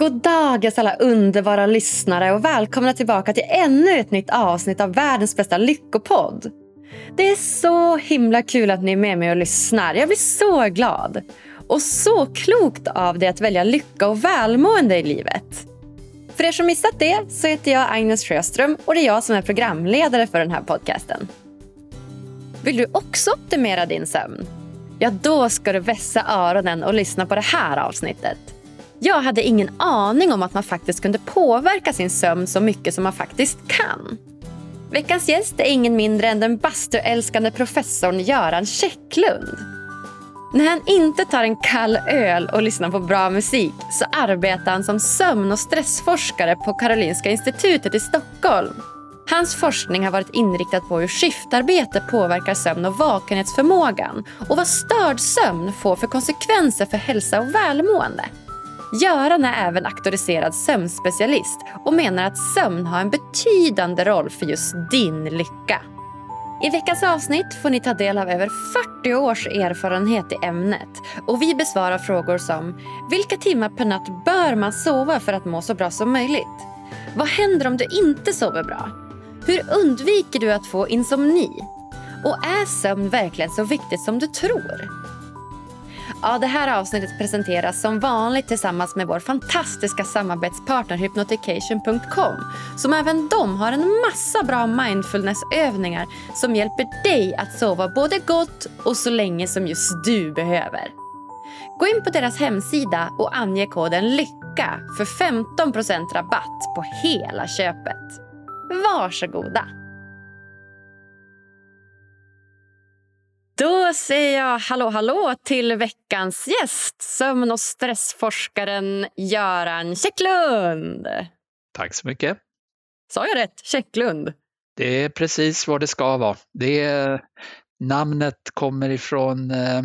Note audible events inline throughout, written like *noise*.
God dag alla underbara lyssnare och välkomna tillbaka till ännu ett nytt avsnitt av världens bästa lyckopodd. Det är så himla kul att ni är med mig och lyssnar. Jag blir så glad. Och så klokt av dig att välja lycka och välmående i livet. För er som missat det så heter jag Agnes Sjöström och det är jag som är programledare för den här podcasten. Vill du också optimera din sömn? Ja, då ska du vässa öronen och lyssna på det här avsnittet. Jag hade ingen aning om att man faktiskt kunde påverka sin sömn så mycket som man faktiskt kan. Veckans gäst är ingen mindre än den bastuälskande professorn Göran Käcklund. När han inte tar en kall öl och lyssnar på bra musik så arbetar han som sömn och stressforskare på Karolinska institutet i Stockholm. Hans forskning har varit inriktad på hur skiftarbete påverkar sömn och vakenhetsförmågan och vad störd sömn får för konsekvenser för hälsa och välmående. Göran är även auktoriserad sömnspecialist och menar att sömn har en betydande roll för just din lycka. I veckans avsnitt får ni ta del av över 40 års erfarenhet i ämnet och vi besvarar frågor som Vilka timmar per natt bör man sova för att må så bra som möjligt? Vad händer om du inte sover bra? Hur undviker du att få insomni? Och är sömn verkligen så viktigt som du tror? Ja, det här avsnittet presenteras som vanligt tillsammans med vår fantastiska samarbetspartner Hypnotication.com som även de har en massa bra mindfulnessövningar som hjälper dig att sova både gott och så länge som just du behöver. Gå in på deras hemsida och ange koden LYCKA för 15% rabatt på hela köpet. Varsågoda! Då säger jag hallå hallå till veckans gäst, sömn och stressforskaren Göran Käcklund. Tack så mycket. Sa jag rätt? Käcklund? Det är precis vad det ska vara. Det namnet kommer ifrån eh,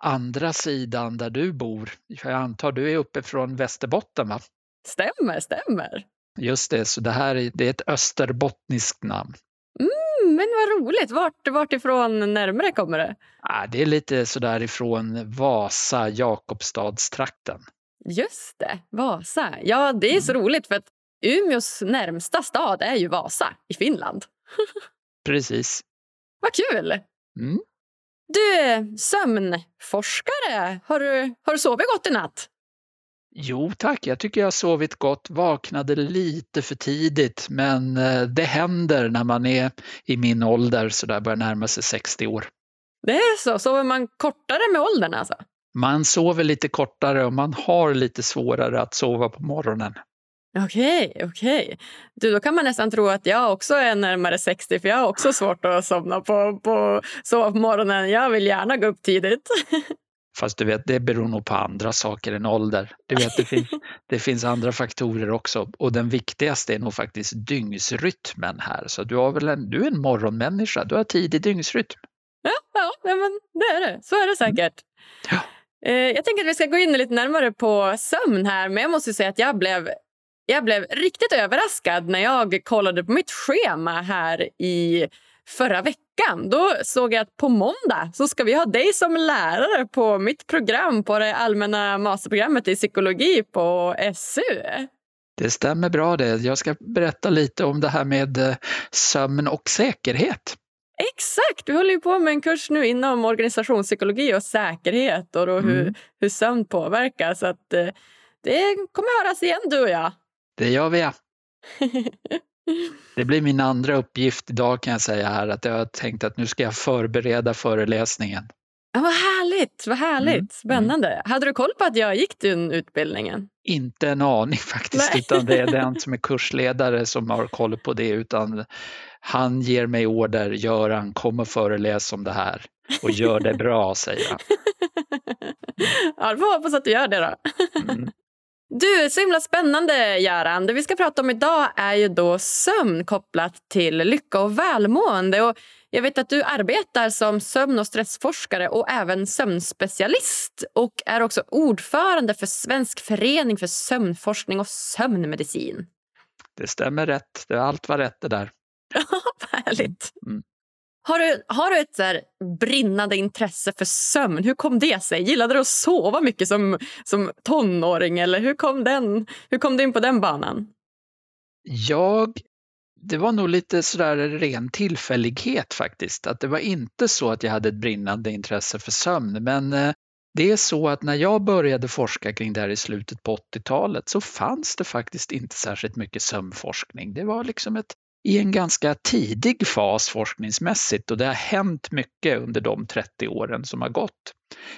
andra sidan där du bor. Jag antar du är uppe från Västerbotten va? Stämmer, stämmer. Just det, så det här är, det är ett österbottniskt namn. Mm, men vad roligt. Vart, vart ifrån närmare kommer det? Ah, det är lite sådär ifrån Vasa, Jakobstadstrakten. Just det, Vasa. Ja, det är så mm. roligt för att Umeås närmsta stad är ju Vasa i Finland. *laughs* Precis. Vad kul! Mm. Du, sömnforskare, har du, har du sovit gott i natt? Jo tack, jag tycker jag har sovit gott, vaknade lite för tidigt men eh, det händer när man är i min ålder så där börjar närma sig 60 år. Det är så? Sover man kortare med åldern alltså? Man sover lite kortare och man har lite svårare att sova på morgonen. Okej, okay, okej. Okay. Du, då kan man nästan tro att jag också är närmare 60 för jag har också svårt att somna på, på, sova på morgonen. Jag vill gärna gå upp tidigt. *laughs* Fast du vet, det beror nog på andra saker än ålder. Du vet, det, fin *laughs* det finns andra faktorer också och den viktigaste är nog faktiskt dygnsrytmen här. Så du, har väl en, du är en morgonmänniska, du har tidig dygnsrytm. Ja, ja men det är det. Så är det säkert. Mm. Ja. Eh, jag tänker att vi ska gå in lite närmare på sömn här, men jag måste säga att jag blev jag blev riktigt överraskad när jag kollade på mitt schema här i förra veckan. Då såg jag att på måndag så ska vi ha dig som lärare på mitt program på det allmänna masterprogrammet i psykologi på SU. Det stämmer bra det. Jag ska berätta lite om det här med eh, sömn och säkerhet. Exakt! Vi håller ju på med en kurs nu inom organisationspsykologi och säkerhet och mm. hur, hur sömn påverkar. Så att, eh, det kommer höras igen du och jag. Det gör vi ja. *laughs* Det blir min andra uppgift idag kan jag säga här att jag har tänkt att nu ska jag förbereda föreläsningen. Ja, vad härligt! Vad härligt. Mm. Spännande. Mm. Hade du koll på att jag gick den utbildningen? Inte en aning *laughs* faktiskt, Nej. utan det är den *laughs* som är kursledare som har koll på det. Utan han ger mig order, Göran, kom och föreläs om det här och gör det bra, säger han. *laughs* Ja, då får hoppas att du gör det då. Mm. Du, så himla spännande Göran. Det vi ska prata om idag är ju då sömn kopplat till lycka och välmående. Och jag vet att du arbetar som sömn och stressforskare och även sömnspecialist och är också ordförande för Svensk förening för sömnforskning och sömnmedicin. Det stämmer rätt. Allt var rätt det där. *laughs* Härligt. Mm. Har du, har du ett så brinnande intresse för sömn? Hur kom det sig? Gillade du att sova mycket som, som tonåring? Eller hur kom, den, hur kom du in på den banan? Jag det var nog lite sådär ren tillfällighet faktiskt. Att det var inte så att jag hade ett brinnande intresse för sömn. Men eh, det är så att när jag började forska kring det här i slutet på 80-talet så fanns det faktiskt inte särskilt mycket sömnforskning. Det var liksom ett, i en ganska tidig fas forskningsmässigt och det har hänt mycket under de 30 åren som har gått.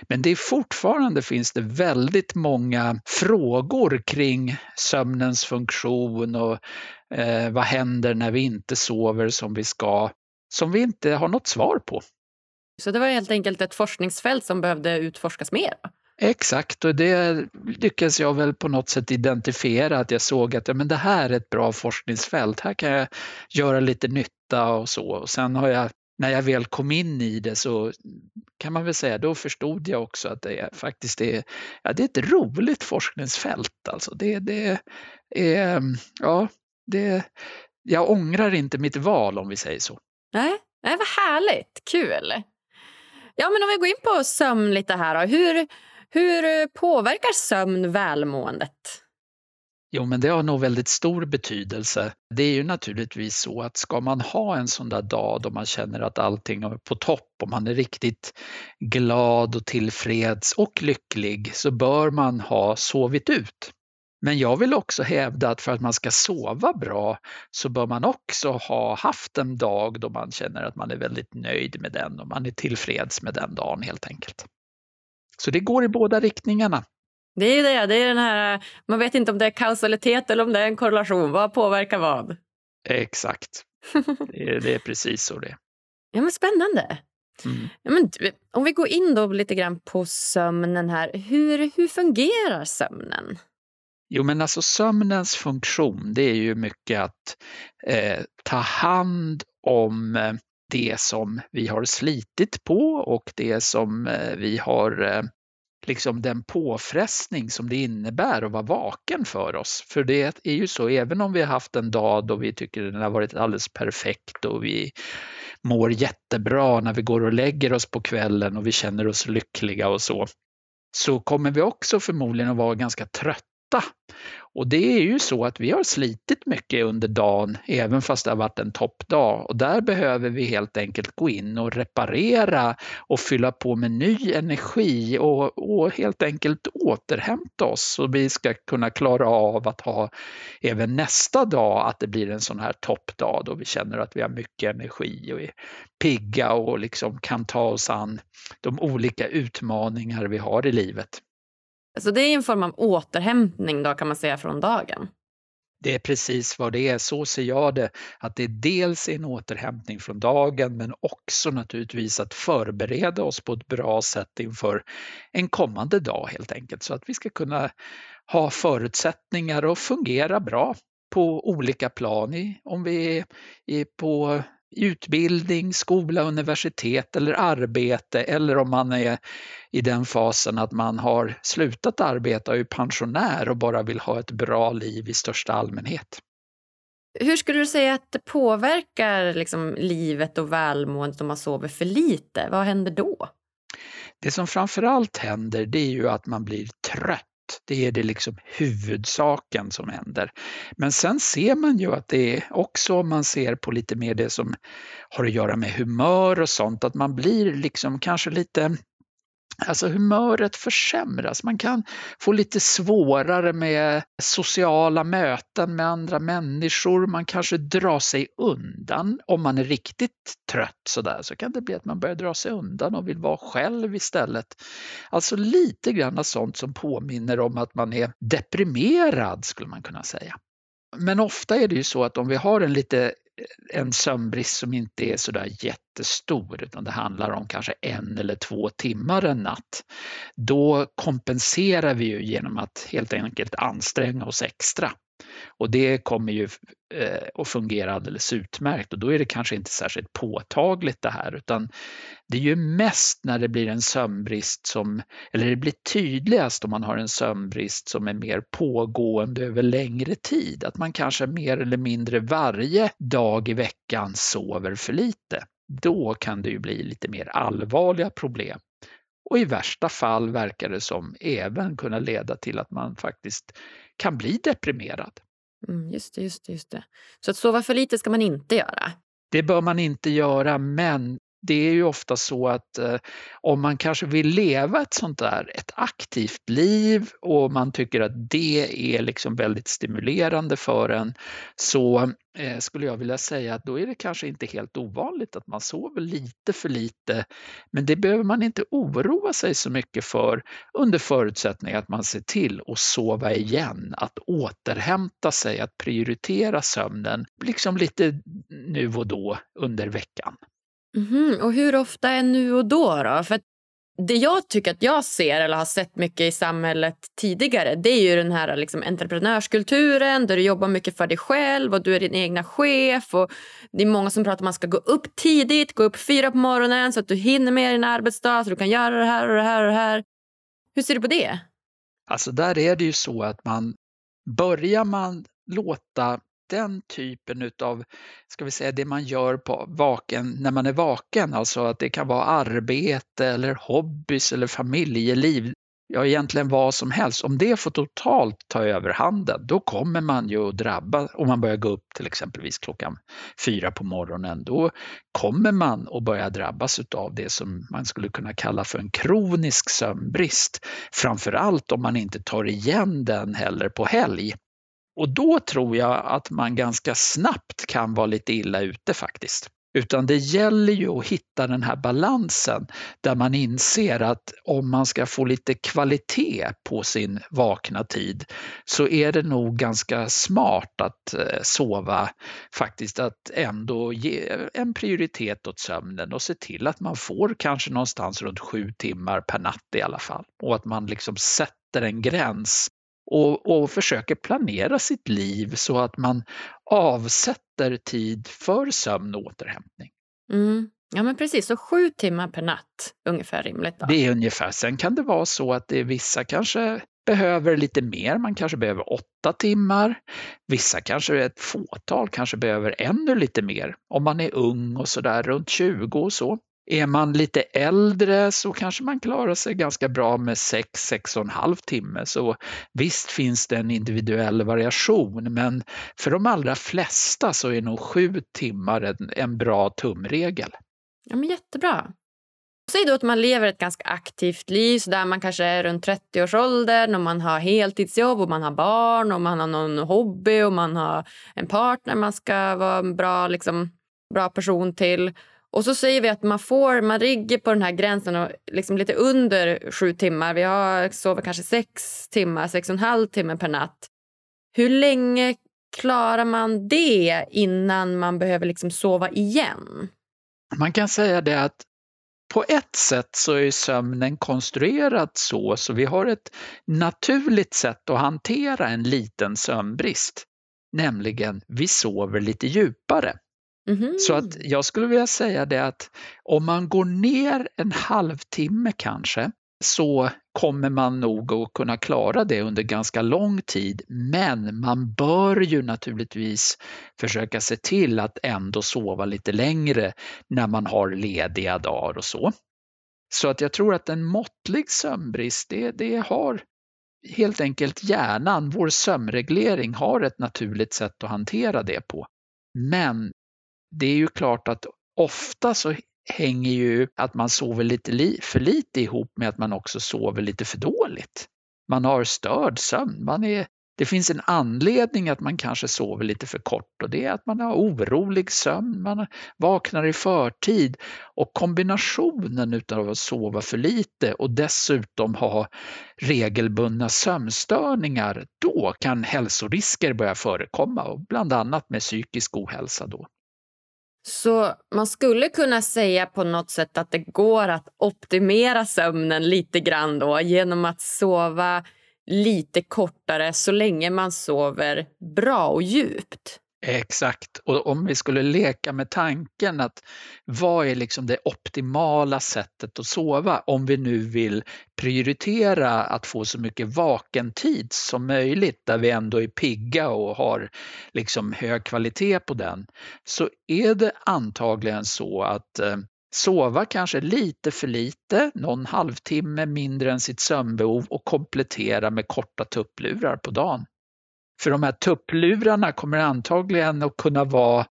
Men det är fortfarande finns det väldigt många frågor kring sömnens funktion och eh, vad händer när vi inte sover som vi ska, som vi inte har något svar på. Så det var helt enkelt ett forskningsfält som behövde utforskas mer? Exakt, och det lyckades jag väl på något sätt identifiera att jag såg att ja, men det här är ett bra forskningsfält, här kan jag göra lite nytta och så. Och sen har jag, när jag väl kom in i det så kan man väl säga, då förstod jag också att det är, faktiskt är, ja, det är ett roligt forskningsfält. Alltså det, det är, mm, ja, det, jag ångrar inte mitt val om vi säger så. Nej, Nej vad härligt, kul. Ja, men om vi går in på sömn lite här då. Hur, hur eh, påverkar sömn välmåendet? Jo, men det har nog väldigt stor betydelse. Det är ju naturligtvis så att ska man ha en sån där dag då man känner att allting är på topp och man är riktigt glad och tillfreds och lycklig så bör man ha sovit ut. Men jag vill också hävda att för att man ska sova bra så bör man också ha haft en dag då man känner att man är väldigt nöjd med den och man är tillfreds med den dagen helt enkelt. Så det går i båda riktningarna. Det är det, det är den här, man vet inte om det är kausalitet eller om det är en korrelation. Vad påverkar vad? Exakt, det är, det är precis så det *laughs* Ja, men Spännande. Mm. Ja, men, om vi går in då lite grann på sömnen här. Hur, hur fungerar sömnen? Jo, men alltså sömnens funktion, det är ju mycket att eh, ta hand om eh, det som vi har slitit på och det som eh, vi har eh, liksom den påfrestning som det innebär att vara vaken för oss. För det är ju så, även om vi har haft en dag då vi tycker den har varit alldeles perfekt och vi mår jättebra när vi går och lägger oss på kvällen och vi känner oss lyckliga och så, så kommer vi också förmodligen att vara ganska trötta och det är ju så att vi har slitit mycket under dagen, även fast det har varit en toppdag. Och där behöver vi helt enkelt gå in och reparera och fylla på med ny energi och, och helt enkelt återhämta oss så vi ska kunna klara av att ha även nästa dag att det blir en sån här toppdag då vi känner att vi har mycket energi och är pigga och liksom kan ta oss an de olika utmaningar vi har i livet. Så det är en form av återhämtning då kan man säga från dagen? Det är precis vad det är, så ser jag det. Att det är dels en återhämtning från dagen men också naturligtvis att förbereda oss på ett bra sätt inför en kommande dag helt enkelt. Så att vi ska kunna ha förutsättningar och fungera bra på olika plan. Om vi är på utbildning, skola, universitet eller arbete eller om man är i den fasen att man har slutat arbeta och är pensionär och bara vill ha ett bra liv i största allmänhet. Hur skulle du säga att det påverkar liksom livet och välmåendet om man sover för lite? Vad händer då? Det som framförallt händer det är ju att man blir trött det är det liksom huvudsaken som händer. Men sen ser man ju att det är också om man ser på lite mer det som har att göra med humör och sånt, att man blir liksom kanske lite Alltså humöret försämras. Man kan få lite svårare med sociala möten med andra människor. Man kanske drar sig undan. Om man är riktigt trött sådär så kan det bli att man börjar dra sig undan och vill vara själv istället. Alltså lite grann sånt som påminner om att man är deprimerad skulle man kunna säga. Men ofta är det ju så att om vi har en lite en sömnbrist som inte är sådär jättestor utan det handlar om kanske en eller två timmar en natt. Då kompenserar vi ju genom att helt enkelt anstränga oss extra. Och det kommer ju eh, att fungera alldeles utmärkt och då är det kanske inte särskilt påtagligt det här utan det är ju mest när det blir en sömnbrist som, eller det blir tydligast om man har en sömnbrist som är mer pågående över längre tid. Att man kanske mer eller mindre varje dag i veckan sover för lite. då kan det ju bli lite mer allvarliga problem. Och i värsta fall verkar det som även kunna leda till att man faktiskt kan bli deprimerad. Mm, just det, just det, just det. Så att sova för lite ska man inte göra? Det bör man inte göra, men det är ju ofta så att eh, om man kanske vill leva ett sånt där, ett aktivt liv och man tycker att det är liksom väldigt stimulerande för en så eh, skulle jag vilja säga att då är det kanske inte helt ovanligt att man sover lite för lite. Men det behöver man inte oroa sig så mycket för under förutsättning att man ser till att sova igen, att återhämta sig, att prioritera sömnen liksom lite nu och då under veckan. Mm, och hur ofta är nu och då? då? För det jag tycker att jag ser eller har sett mycket i samhället tidigare det är ju den här liksom, entreprenörskulturen där du jobbar mycket för dig själv och du är din egna chef. Och det är många som pratar om att man ska gå upp tidigt, gå upp fyra på morgonen så att du hinner med din arbetsdag så du kan göra det här och det här och det här. Hur ser du på det? Alltså där är det ju så att man börjar man låta den typen av, ska vi säga det man gör på vaken, när man är vaken, alltså att det kan vara arbete eller hobbys eller familjeliv, ja egentligen vad som helst. Om det får totalt ta över handen, då kommer man ju att drabba, om man börjar gå upp till exempelvis klockan fyra på morgonen, då kommer man att börja drabbas av det som man skulle kunna kalla för en kronisk sömnbrist. Framförallt om man inte tar igen den heller på helg. Och då tror jag att man ganska snabbt kan vara lite illa ute faktiskt. Utan det gäller ju att hitta den här balansen där man inser att om man ska få lite kvalitet på sin vakna tid så är det nog ganska smart att eh, sova, faktiskt att ändå ge en prioritet åt sömnen och se till att man får kanske någonstans runt sju timmar per natt i alla fall. Och att man liksom sätter en gräns och, och försöker planera sitt liv så att man avsätter tid för sömn och återhämtning. Mm. Ja men precis, så sju timmar per natt ungefär rimligt? Då. Det är ungefär. Sen kan det vara så att det är vissa kanske behöver lite mer, man kanske behöver åtta timmar. Vissa kanske, ett fåtal kanske behöver ännu lite mer om man är ung och sådär runt 20 och så. Är man lite äldre så kanske man klarar sig ganska bra med 6 och en halv timme. Så visst finns det en individuell variation, men för de allra flesta så är nog sju timmar en, en bra tumregel. Ja, men jättebra. Säg då att man lever ett ganska aktivt liv, så där man kanske är runt 30-årsåldern och man har heltidsjobb och man har barn och man har någon hobby och man har en partner man ska vara en bra, liksom, bra person till. Och så säger vi att man får, man ligger på den här gränsen och liksom lite under sju timmar. Vi har, sover kanske sex timmar, sex och en halv timme per natt. Hur länge klarar man det innan man behöver liksom sova igen? Man kan säga det att på ett sätt så är sömnen konstruerad så, så vi har ett naturligt sätt att hantera en liten sömnbrist. Nämligen, vi sover lite djupare. Mm. Så att jag skulle vilja säga det att om man går ner en halvtimme kanske så kommer man nog att kunna klara det under ganska lång tid. Men man bör ju naturligtvis försöka se till att ändå sova lite längre när man har lediga dagar och så. Så att jag tror att en måttlig sömnbrist, det, det har helt enkelt hjärnan, vår sömnreglering har ett naturligt sätt att hantera det på. Men det är ju klart att ofta så hänger ju att man sover lite för lite ihop med att man också sover lite för dåligt. Man har störd sömn. Man är, det finns en anledning att man kanske sover lite för kort och det är att man har orolig sömn, man vaknar i förtid och kombinationen av att sova för lite och dessutom ha regelbundna sömnstörningar, då kan hälsorisker börja förekomma och bland annat med psykisk ohälsa då. Så man skulle kunna säga på något sätt att det går att optimera sömnen lite grann då genom att sova lite kortare så länge man sover bra och djupt. Exakt, och om vi skulle leka med tanken att vad är liksom det optimala sättet att sova om vi nu vill prioritera att få så mycket vakentid som möjligt där vi ändå är pigga och har liksom hög kvalitet på den så är det antagligen så att eh, sova kanske lite för lite, någon halvtimme mindre än sitt sömnbehov och komplettera med korta tupplurar på dagen. För de här tupplurarna kommer antagligen att kunna vara,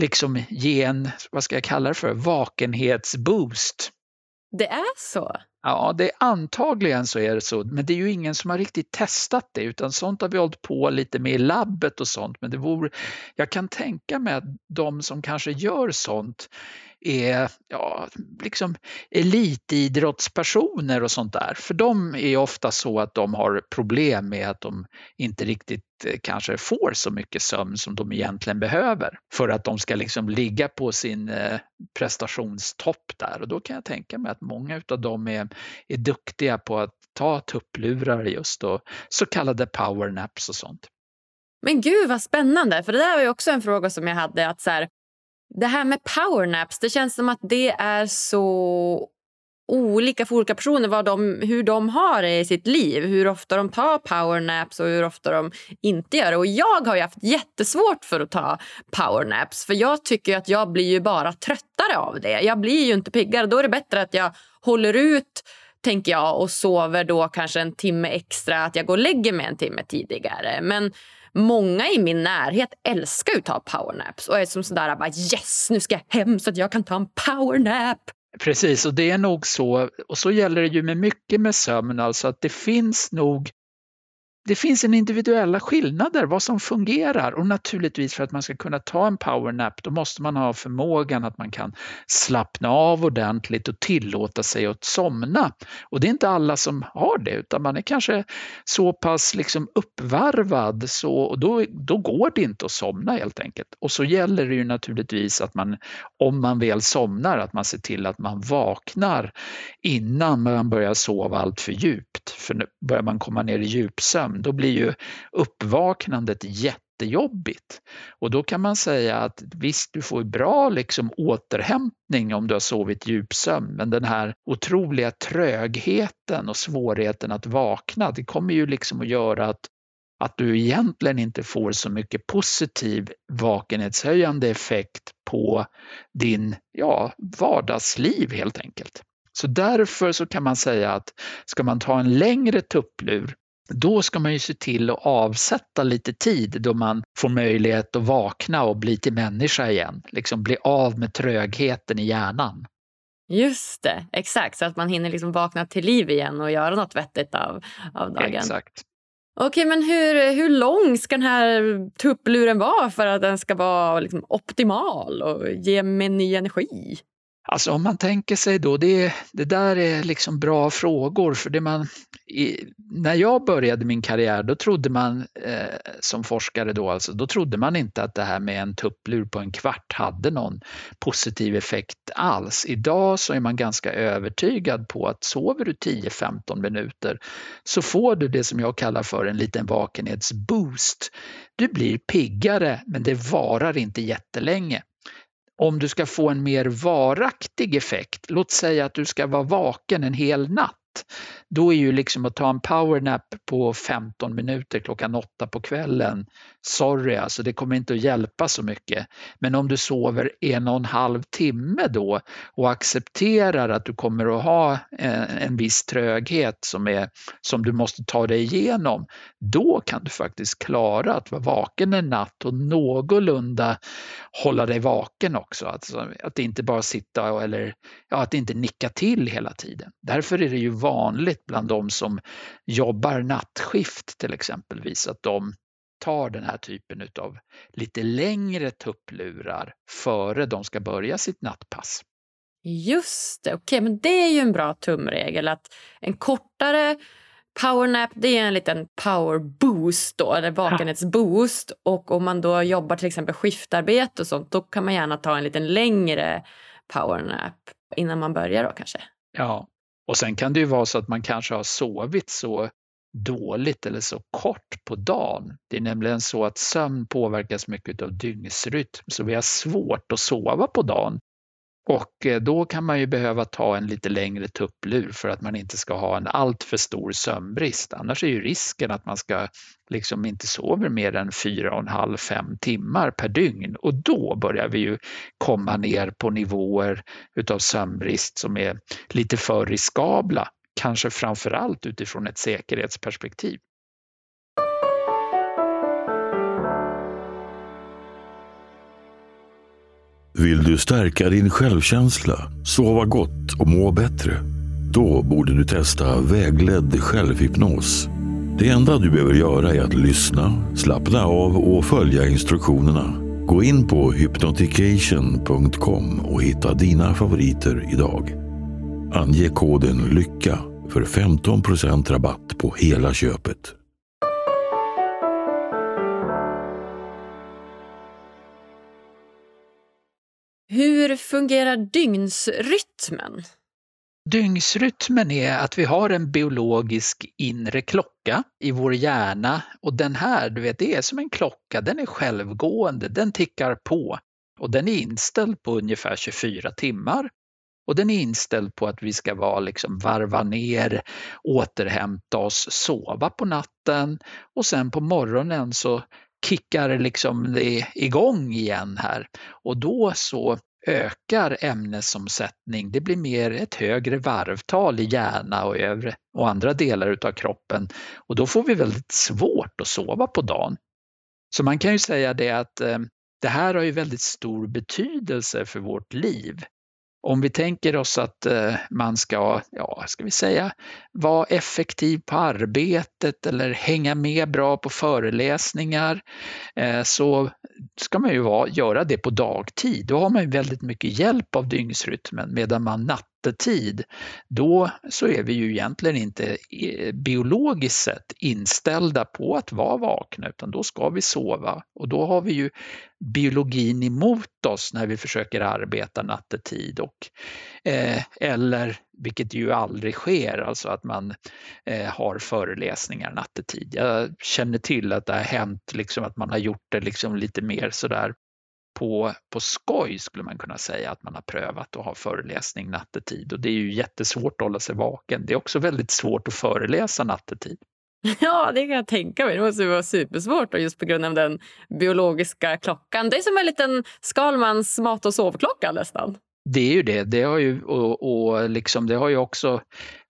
liksom ge en, vad ska jag kalla det för, vakenhetsboost. Det är så? Ja, det är antagligen så är det så, men det är ju ingen som har riktigt testat det utan sånt har vi hållit på lite med i labbet och sånt. Men det vore, jag kan tänka mig att de som kanske gör sånt är ja, liksom elitidrottspersoner och sånt där. För de är ofta så att de har problem med att de inte riktigt eh, kanske får så mycket sömn som de egentligen behöver för att de ska liksom ligga på sin eh, prestationstopp där. Och då kan jag tänka mig att många av dem är, är duktiga på att ta tupplurar just och så kallade powernaps och sånt. Men gud vad spännande, för det där var ju också en fråga som jag hade. att så här, det här med powernaps, det känns som att det är så olika för olika personer vad de, hur de har det i sitt liv. Hur ofta de tar powernaps och hur ofta de inte gör det. Och jag har haft jättesvårt för att ta powernaps för jag tycker att jag blir ju bara tröttare av det. Jag blir ju inte piggare. Då är det bättre att jag håller ut tänker jag och sover då kanske en timme extra, att jag går och lägger mig en timme tidigare. Men Många i min närhet älskar att ta powernaps och är som sådär bara yes, nu ska jag hem så att jag kan ta en powernap. Precis, och det är nog så, och så gäller det ju med mycket med sömn, alltså att det finns nog det finns en individuella skillnader vad som fungerar och naturligtvis för att man ska kunna ta en powernap då måste man ha förmågan att man kan slappna av ordentligt och tillåta sig att somna. Och det är inte alla som har det utan man är kanske så pass liksom uppvarvad så och då, då går det inte att somna helt enkelt. Och så gäller det ju naturligtvis att man, om man väl somnar, att man ser till att man vaknar innan man börjar sova allt för djupt. För börjar man komma ner i djupsömn då blir ju uppvaknandet jättejobbigt. Och då kan man säga att visst, du får bra liksom återhämtning om du har sovit djupsömn, men den här otroliga trögheten och svårigheten att vakna, det kommer ju liksom att göra att att du egentligen inte får så mycket positiv vakenhetshöjande effekt på din ja, vardagsliv helt enkelt. Så därför så kan man säga att ska man ta en längre tupplur då ska man ju se till att avsätta lite tid då man får möjlighet att vakna och bli till människa igen. Liksom bli av med trögheten i hjärnan. Just det, exakt. Så att man hinner liksom vakna till liv igen och göra något vettigt av, av dagen. Exakt. Okej, men hur, hur lång ska den här tuppluren vara för att den ska vara liksom optimal och ge mig ny energi? Alltså om man tänker sig då, det, det där är liksom bra frågor för det man, i, när jag började min karriär då trodde man eh, som forskare då alltså, då trodde man inte att det här med en tupplur på en kvart hade någon positiv effekt alls. Idag så är man ganska övertygad på att sover du 10-15 minuter så får du det som jag kallar för en liten vakenhetsboost. Du blir piggare men det varar inte jättelänge om du ska få en mer varaktig effekt, låt säga att du ska vara vaken en hel natt, då är ju liksom att ta en powernap på 15 minuter klockan 8 på kvällen, sorry alltså det kommer inte att hjälpa så mycket. Men om du sover en och en halv timme då och accepterar att du kommer att ha en, en viss tröghet som, är, som du måste ta dig igenom, då kan du faktiskt klara att vara vaken en natt och någorlunda hålla dig vaken också. Alltså, att inte bara sitta eller ja, att inte nicka till hela tiden. Därför är det ju vanligt bland de som jobbar nattskift till exempelvis att de tar den här typen av lite längre tupplurar före de ska börja sitt nattpass. Just det, okej, men det är ju en bra tumregel att en kortare powernap det är en liten power boost då, eller vakenhetsboost. Och om man då jobbar till exempel skiftarbete och sånt, då kan man gärna ta en liten längre powernap innan man börjar då kanske. Ja, och sen kan det ju vara så att man kanske har sovit så dåligt eller så kort på dagen. Det är nämligen så att sömn påverkas mycket av dygnsrytm, så vi har svårt att sova på dagen. Och eh, då kan man ju behöva ta en lite längre tupplur för att man inte ska ha en alltför stor sömnbrist. Annars är ju risken att man ska liksom inte sover mer än 4,5-5 timmar per dygn och då börjar vi ju komma ner på nivåer utav sömnbrist som är lite för riskabla, kanske framför allt utifrån ett säkerhetsperspektiv. Vill du stärka din självkänsla, sova gott och må bättre? Då borde du testa vägledd självhypnos. Det enda du behöver göra är att lyssna, slappna av och följa instruktionerna. Gå in på hypnotication.com och hitta dina favoriter idag. Ange koden LYCKA för 15% rabatt på hela köpet. Fungerar dygnsrytmen? Dygnsrytmen är att vi har en biologisk inre klocka i vår hjärna. Och den här, du vet, det är som en klocka, den är självgående, den tickar på. Och den är inställd på ungefär 24 timmar. Och den är inställd på att vi ska vara liksom varva ner, återhämta oss, sova på natten. Och sen på morgonen så kickar liksom det igång igen här. Och då så ökar ämnesomsättning. Det blir mer ett högre varvtal i hjärna och övre och andra delar utav kroppen och då får vi väldigt svårt att sova på dagen. Så man kan ju säga det att eh, det här har ju väldigt stor betydelse för vårt liv. Om vi tänker oss att eh, man ska, ja, ska vi säga, vara effektiv på arbetet eller hänga med bra på föreläsningar eh, så ska man ju vara, göra det på dagtid. Då har man väldigt mycket hjälp av dygnsrytmen medan man nattetid, då så är vi ju egentligen inte biologiskt sett inställda på att vara vakna utan då ska vi sova och då har vi ju biologin emot oss när vi försöker arbeta nattetid och eh, eller vilket ju aldrig sker, alltså att man eh, har föreläsningar nattetid. Jag känner till att det har hänt liksom att man har gjort det liksom lite mer sådär på, på skoj skulle man kunna säga att man har prövat att ha föreläsning nattetid och det är ju jättesvårt att hålla sig vaken. Det är också väldigt svårt att föreläsa nattetid. *laughs* Ja, det kan jag tänka mig. Det måste vara supersvårt just på grund av den biologiska klockan. Det är som en liten Skalmans mat och sovklocka nästan. Det är ju det. Det har ju, och, och liksom, det har ju också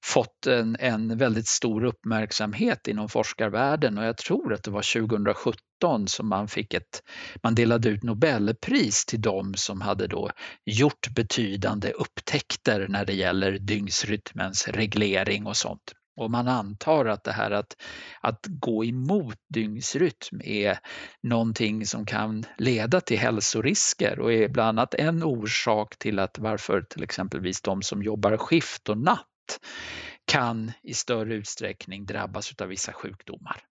fått en, en väldigt stor uppmärksamhet inom forskarvärlden och jag tror att det var 2017 som man fick ett, man delade ut Nobelpris till dem som hade då gjort betydande upptäckter när det gäller dygnsrytmens reglering och sånt. Och man antar att det här att, att gå emot dygnsrytm är någonting som kan leda till hälsorisker och är bland annat en orsak till att varför till exempelvis de som jobbar skift och natt kan i större utsträckning drabbas av vissa sjukdomar.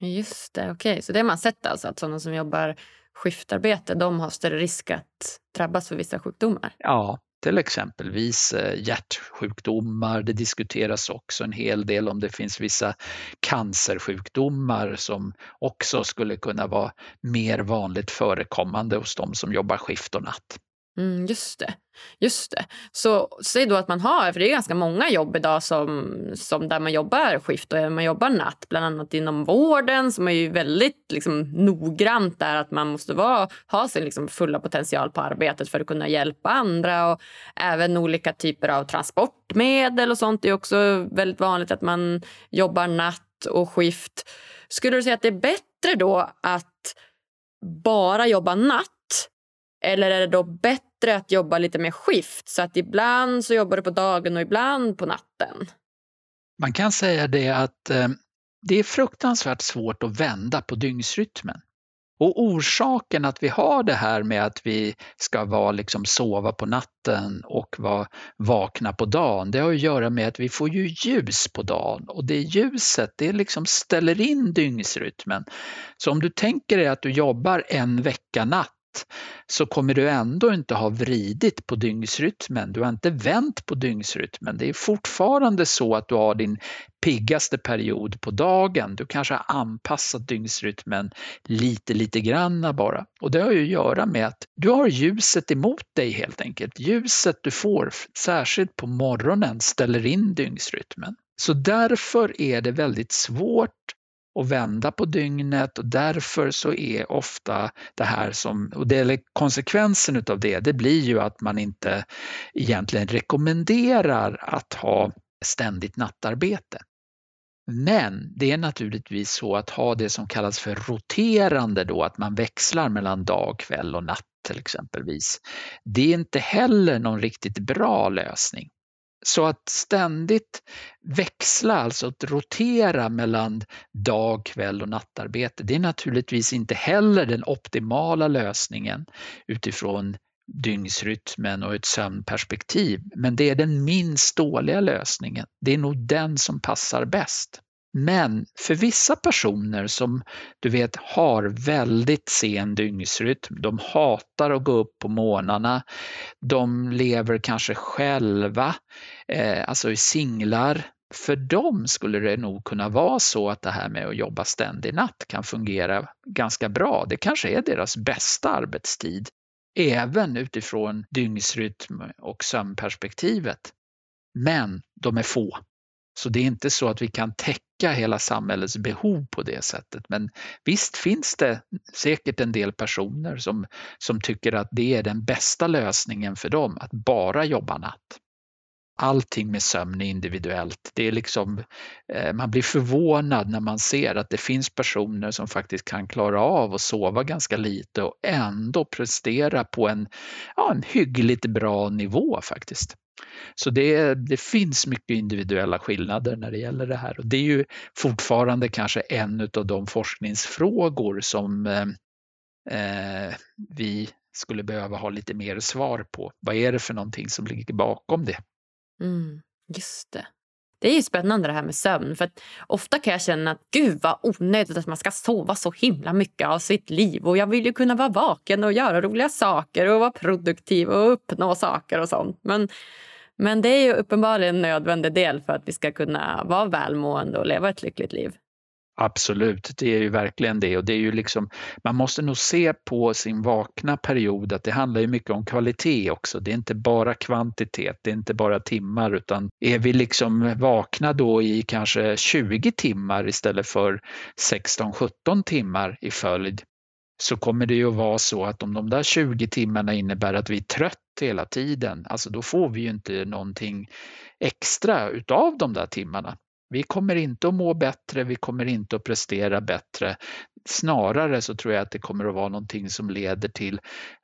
Just det, okej. Okay. Så det har man sett alltså, att sådana som jobbar skiftarbete de har större risk att drabbas för vissa sjukdomar? Ja, till exempelvis eh, hjärtsjukdomar. Det diskuteras också en hel del om det finns vissa cancersjukdomar som också skulle kunna vara mer vanligt förekommande hos de som jobbar skift och natt. Mm, just det. Just det. Så säg då att man har, för det är ganska många jobb idag som, som där man jobbar skift och man jobbar natt, bland annat inom vården som är ju väldigt liksom, noggrant där att man måste vara, ha sin liksom, fulla potential på arbetet för att kunna hjälpa andra och även olika typer av transportmedel och sånt är också väldigt vanligt att man jobbar natt och skift. Skulle du säga att det är bättre då att bara jobba natt eller är det då bättre att jobba lite mer skift så att ibland så jobbar du på dagen och ibland på natten? Man kan säga det att eh, det är fruktansvärt svårt att vända på dygnsrytmen. Och orsaken att vi har det här med att vi ska vara liksom sova på natten och vara vakna på dagen, det har att göra med att vi får ju ljus på dagen och det ljuset det liksom ställer in dygnsrytmen. Så om du tänker dig att du jobbar en vecka natt natt så kommer du ändå inte ha vridit på dygnsrytmen. Du har inte vänt på dygnsrytmen. Det är fortfarande så att du har din piggaste period på dagen. Du kanske har anpassat dygnsrytmen lite, lite granna bara. Och det har ju att göra med att du har ljuset emot dig helt enkelt. Ljuset du får, särskilt på morgonen, ställer in dygnsrytmen. Så därför är det väldigt svårt och vända på dygnet och därför så är ofta det här som, och det, konsekvensen utav det, det blir ju att man inte egentligen rekommenderar att ha ständigt nattarbete. Men det är naturligtvis så att ha det som kallas för roterande då, att man växlar mellan dag, kväll och natt till exempelvis. Det är inte heller någon riktigt bra lösning. Så att ständigt växla, alltså att rotera mellan dag, kväll och nattarbete, det är naturligtvis inte heller den optimala lösningen utifrån dygnsrytmen och ett sömnperspektiv. Men det är den minst dåliga lösningen. Det är nog den som passar bäst. Men för vissa personer som du vet har väldigt sen dygnsrytm, de hatar att gå upp på morgnarna, de lever kanske själva, eh, alltså i singlar. För dem skulle det nog kunna vara så att det här med att jobba ständig natt kan fungera ganska bra. Det kanske är deras bästa arbetstid, även utifrån dygnsrytm och sömnperspektivet. Men de är få. Så det är inte så att vi kan täcka hela samhällets behov på det sättet. Men visst finns det säkert en del personer som, som tycker att det är den bästa lösningen för dem, att bara jobba natt. Allting med sömn är individuellt. Det är liksom, eh, man blir förvånad när man ser att det finns personer som faktiskt kan klara av att sova ganska lite och ändå prestera på en, ja, en hyggligt bra nivå faktiskt. Så det, det finns mycket individuella skillnader när det gäller det här och det är ju fortfarande kanske en av de forskningsfrågor som eh, eh, vi skulle behöva ha lite mer svar på. Vad är det för någonting som ligger bakom det? Mm, just det. Det är ju spännande det här med sömn. För att ofta kan jag känna att gud vad onödigt att man ska sova så himla mycket av sitt liv. Och jag vill ju kunna vara vaken och göra roliga saker och vara produktiv och uppnå saker och sånt. Men men det är ju uppenbarligen en nödvändig del för att vi ska kunna vara välmående och leva ett lyckligt liv. Absolut, det är ju verkligen det och det är ju liksom, man måste nog se på sin vakna period att det handlar ju mycket om kvalitet också. Det är inte bara kvantitet, det är inte bara timmar utan är vi liksom vakna då i kanske 20 timmar istället för 16-17 timmar i följd så kommer det ju att vara så att om de där 20 timmarna innebär att vi är trött hela tiden, alltså då får vi ju inte någonting extra utav de där timmarna. Vi kommer inte att må bättre, vi kommer inte att prestera bättre. Snarare så tror jag att det kommer att vara någonting som leder till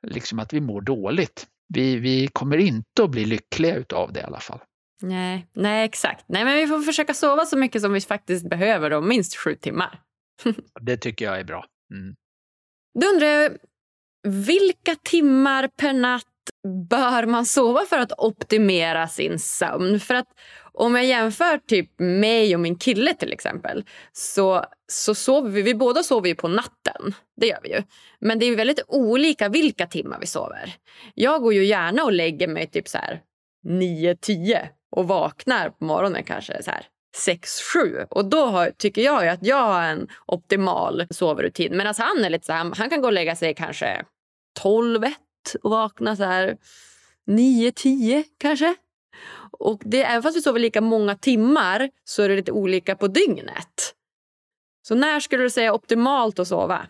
liksom att vi mår dåligt. Vi, vi kommer inte att bli lyckliga utav det i alla fall. Nej, nej, exakt. Nej, men vi får försöka sova så mycket som vi faktiskt behöver, då, minst sju timmar. *laughs* det tycker jag är bra. Mm. Då undrar jag, vilka timmar per natt bör man sova för att optimera sin sömn? För att om jag jämför typ mig och min kille till exempel så, så sover vi, vi båda sover ju på natten. Det gör vi ju. Men det är väldigt olika vilka timmar vi sover. Jag går ju gärna och lägger mig typ så här 9-10 och vaknar på morgonen kanske så här 6-7. Och då har, tycker jag att jag har en optimal sovrutin. Medan han är lite så här, han kan gå och lägga sig kanske 12-1 och vakna så här 9-10 kanske. Och det, även fast vi sover lika många timmar så är det lite olika på dygnet. Så när skulle du säga optimalt att sova?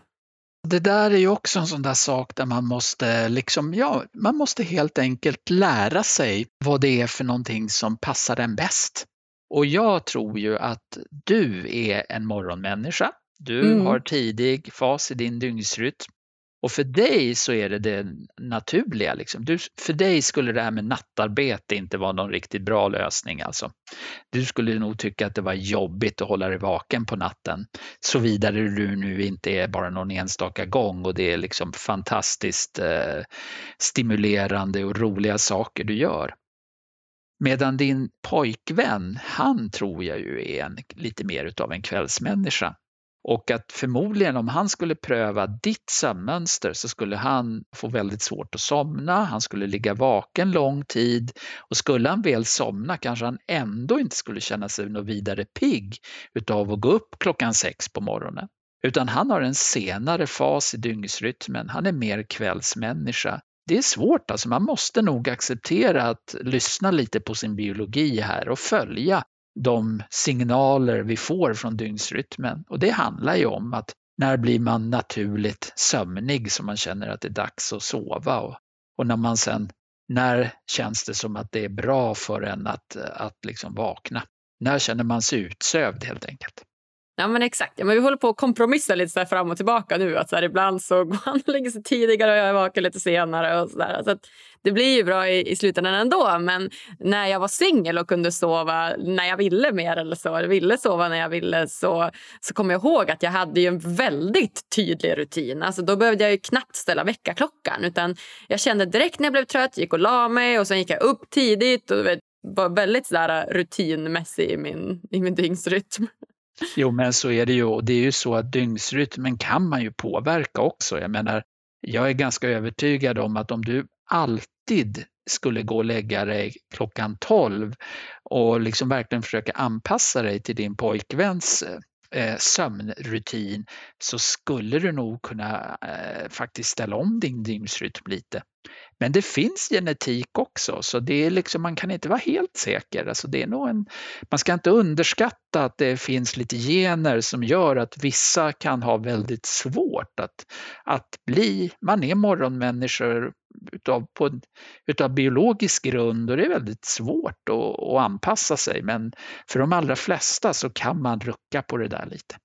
Det där är ju också en sån där sak där man måste liksom, ja, man måste helt enkelt lära sig vad det är för någonting som passar en bäst. Och jag tror ju att du är en morgonmänniska. Du mm. har tidig fas i din dygnsrytm. Och för dig så är det det naturliga. Liksom. Du, för dig skulle det här med nattarbete inte vara någon riktigt bra lösning. Alltså. Du skulle nog tycka att det var jobbigt att hålla dig vaken på natten. Såvida du nu inte är bara någon enstaka gång och det är liksom fantastiskt eh, stimulerande och roliga saker du gör. Medan din pojkvän, han tror jag ju är en, lite mer utav en kvällsmänniska. Och att förmodligen om han skulle pröva ditt sömnmönster så skulle han få väldigt svårt att somna, han skulle ligga vaken lång tid och skulle han väl somna kanske han ändå inte skulle känna sig något vidare pigg utav att gå upp klockan sex på morgonen. Utan han har en senare fas i dygnsrytmen, han är mer kvällsmänniska. Det är svårt, alltså man måste nog acceptera att lyssna lite på sin biologi här och följa de signaler vi får från dygnsrytmen. Och det handlar ju om att när blir man naturligt sömnig så man känner att det är dags att sova och, och när man sen, när känns det som att det är bra för en att, att liksom vakna? När känner man sig utsövd helt enkelt? Ja, men exakt. Ja, men vi håller på att kompromissa lite så fram och tillbaka nu. Att så här, ibland så går han och lägger sig tidigare och jag är vaken lite senare. Och så där. Så det blir ju bra i, i slutändan ändå. Men när jag var singel och kunde sova när jag ville mer eller så, eller ville sova när jag ville så, så kommer jag ihåg att jag hade ju en väldigt tydlig rutin. Alltså, då behövde jag ju knappt ställa väckarklockan. Utan jag kände direkt när jag blev trött, gick och la mig och sen gick jag upp tidigt. och vet, var väldigt så där, rutinmässig i min, i min dygnsrytm. Jo, men så är det ju. Och det är ju så att dygnsrytmen kan man ju påverka också. Jag menar, jag är ganska övertygad om att om du alltid skulle gå och lägga dig klockan 12 och liksom verkligen försöka anpassa dig till din pojkväns eh, sömnrutin så skulle du nog kunna eh, faktiskt ställa om din dygnsrytm lite. Men det finns genetik också, så det är liksom, man kan inte vara helt säker. Alltså det är nog en, man ska inte underskatta att det finns lite gener som gör att vissa kan ha väldigt svårt att, att bli, man är morgonmänniskor utav, på, utav biologisk grund och det är väldigt svårt att, att anpassa sig. Men för de allra flesta så kan man rucka på det där lite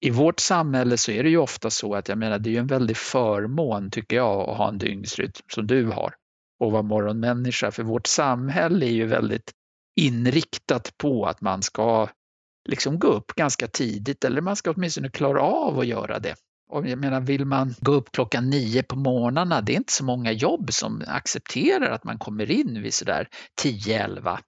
i vårt samhälle så är det ju ofta så att jag menar det är ju en väldig förmån tycker jag att ha en dygnsrytm som du har och vara morgonmänniska för vårt samhälle är ju väldigt inriktat på att man ska liksom gå upp ganska tidigt eller man ska åtminstone klara av att göra det. Och jag menar, vill man gå upp klockan nio på morgnarna, det är inte så många jobb som accepterar att man kommer in vid sådär 10-11.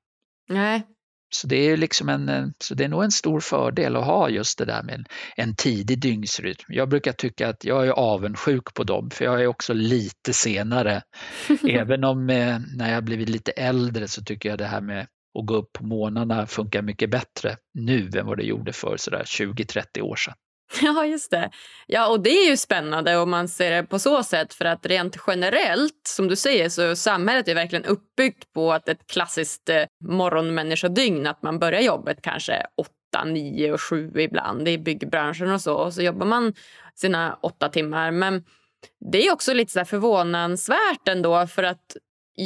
Nej, så det är liksom en, så det är nog en stor fördel att ha just det där med en, tidig dygnsrytm. Jag brukar tycka att jag är avundsjuk på dem för jag är också lite senare. *laughs* Även om eh, när jag blivit lite äldre så tycker jag det här med att gå upp på morgnarna funkar mycket bättre nu än vad det gjorde för sådär 20-30 år sedan. *laughs* Ja, just det. Ja, och det är ju spännande om man ser det på så sätt. För att rent generellt, som du säger, så är samhället är verkligen uppbyggt på att ett klassiskt eh, morgonmänniskodygn, att man börjar jobbet kanske åtta, nio och sju ibland i byggbranschen och så. Och så jobbar man sina åtta timmar. Men det är också lite så förvånansvärt ändå för att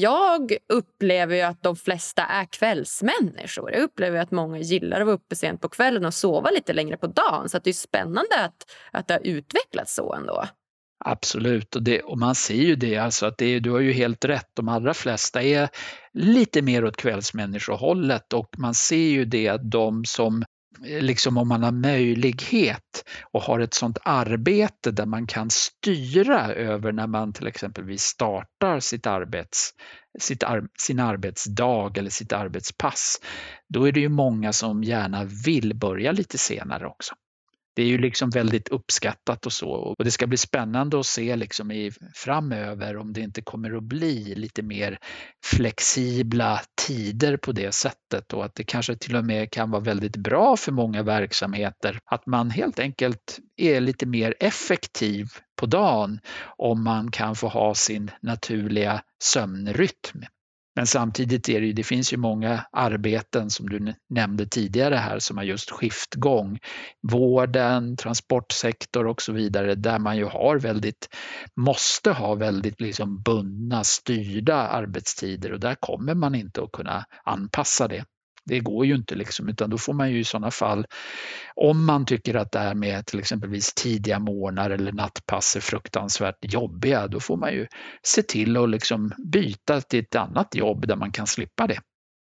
jag upplever ju att de flesta är kvällsmänniskor. Jag upplever att många gillar att vara uppe sent på kvällen och sova lite längre på dagen. Så det är spännande att, att det har utvecklats så ändå. Absolut, och, det, och man ser ju det, alltså att det, du har ju helt rätt. De allra flesta är lite mer åt kvällsmänniskohållet och man ser ju det att de som liksom om man har möjlighet och har ett sådant arbete där man kan styra över när man till exempelvis startar sitt arbets, sitt ar, sin arbetsdag eller sitt arbetspass, då är det ju många som gärna vill börja lite senare också det är ju liksom väldigt uppskattat och så. Och det ska bli spännande att se liksom i, framöver om det inte kommer att bli lite mer flexibla tider på det sättet. Och att det kanske till och med kan vara väldigt bra för många verksamheter att man helt enkelt är lite mer effektiv på dagen om man kan få ha sin naturliga sömnrytm men samtidigt är det ju, det finns ju många arbeten som du nämnde tidigare här som har just skiftgång. Vården, transportsektor och så vidare där man ju har väldigt, måste ha väldigt liksom bundna, styrda arbetstider och där kommer man inte att kunna anpassa det. Det går ju inte liksom, utan då får man ju i sådana fall, om man tycker att det här med till exempelvis tidiga morgnar eller nattpass är fruktansvärt jobbiga, då får man ju se till att liksom byta till ett annat jobb där man kan slippa det.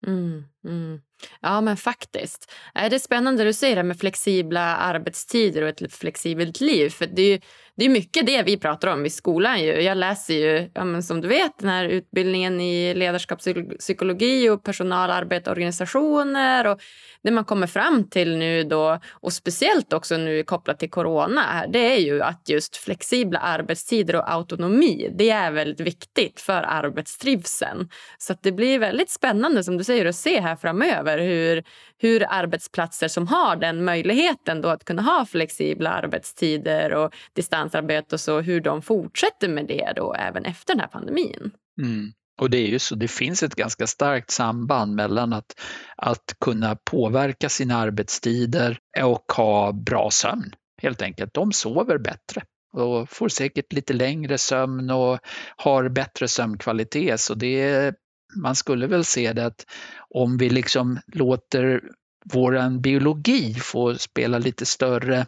Mm. Mm. Ja, men faktiskt. Äh, det är spännande du säger det med flexibla arbetstider och ett flexibelt liv. För Det är, det är mycket det vi pratar om i skolan. Ju. Jag läser ju, ja, men som du vet, den här utbildningen i ledarskapspsykologi och personalarbete och organisationer. Och det man kommer fram till nu då, och speciellt också nu kopplat till corona, det är ju att just flexibla arbetstider och autonomi, det är väldigt viktigt för arbetstrivseln. Så det blir väldigt spännande som du säger att se här framöver hur, hur arbetsplatser som har den möjligheten då att kunna ha flexibla arbetstider och distansarbete och så, hur de fortsätter med det då även efter den här pandemin. Mm. Och det är ju så, det finns ett ganska starkt samband mellan att, att kunna påverka sina arbetstider och ha bra sömn helt enkelt. De sover bättre och får säkert lite längre sömn och har bättre sömnkvalitet. Så det, man skulle väl se det att om vi liksom låter vår biologi få spela lite större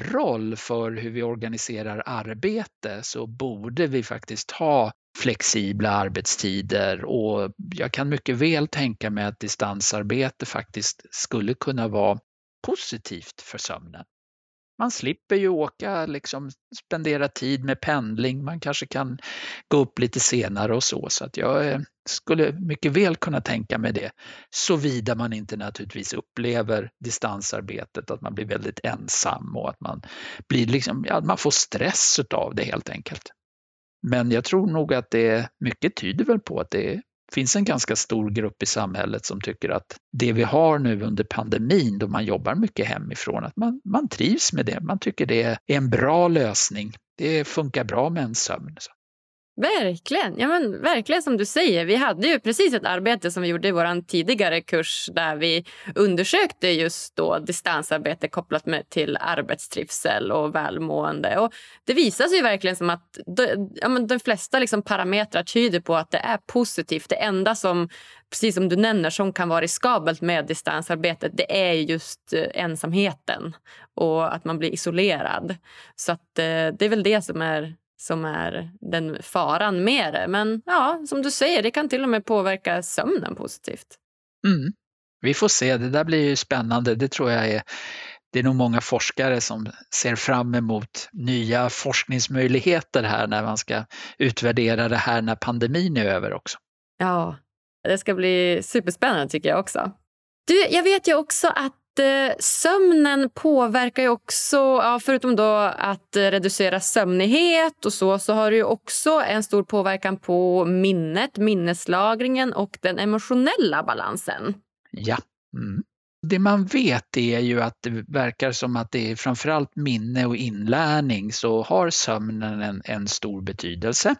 roll för hur vi organiserar arbete så borde vi faktiskt ha flexibla arbetstider och jag kan mycket väl tänka mig att distansarbete faktiskt skulle kunna vara positivt för sömnen. Man slipper ju åka, liksom spendera tid med pendling, man kanske kan gå upp lite senare och så. Så att jag eh, skulle mycket väl kunna tänka mig det, såvida man inte naturligtvis upplever distansarbetet, att man blir väldigt ensam och att man, blir liksom, ja, man får stress av det helt enkelt. Men jag tror nog att det mycket tyder väl på att det finns en ganska stor grupp i samhället som tycker att det vi har nu under pandemin då man jobbar mycket hemifrån, att man, man trivs med det. Man tycker det är en bra lösning. Det funkar bra med en sömn. Verkligen. Ja, men verkligen som du säger. Vi hade ju precis ett arbete som vi gjorde i vår tidigare kurs där vi undersökte just då distansarbete kopplat med, till arbetstrivsel och välmående. Och det visar sig verkligen som att de, ja, men de flesta liksom parametrar tyder på att det är positivt. Det enda som, precis som du nämner, som kan vara riskabelt med distansarbetet det är just eh, ensamheten och att man blir isolerad. Så att, eh, det är väl det som är som är den faran med det. Men ja, som du säger, det kan till och med påverka sömnen positivt. Mm. Vi får se, det där blir ju spännande. Det tror jag är det är nog många forskare som ser fram emot nya forskningsmöjligheter här när man ska utvärdera det här när pandemin är över också. Ja, det ska bli superspännande tycker jag också. Du, jag vet ju också att Eh, sömnen påverkar ju också, ja, förutom då att eh, reducera sömnighet och så, så har det ju också en stor påverkan på minnet, minneslagringen och den emotionella balansen. Ja. Mm. Det man vet är ju att det verkar som att det är framförallt minne och inlärning så har sömnen en, en stor betydelse.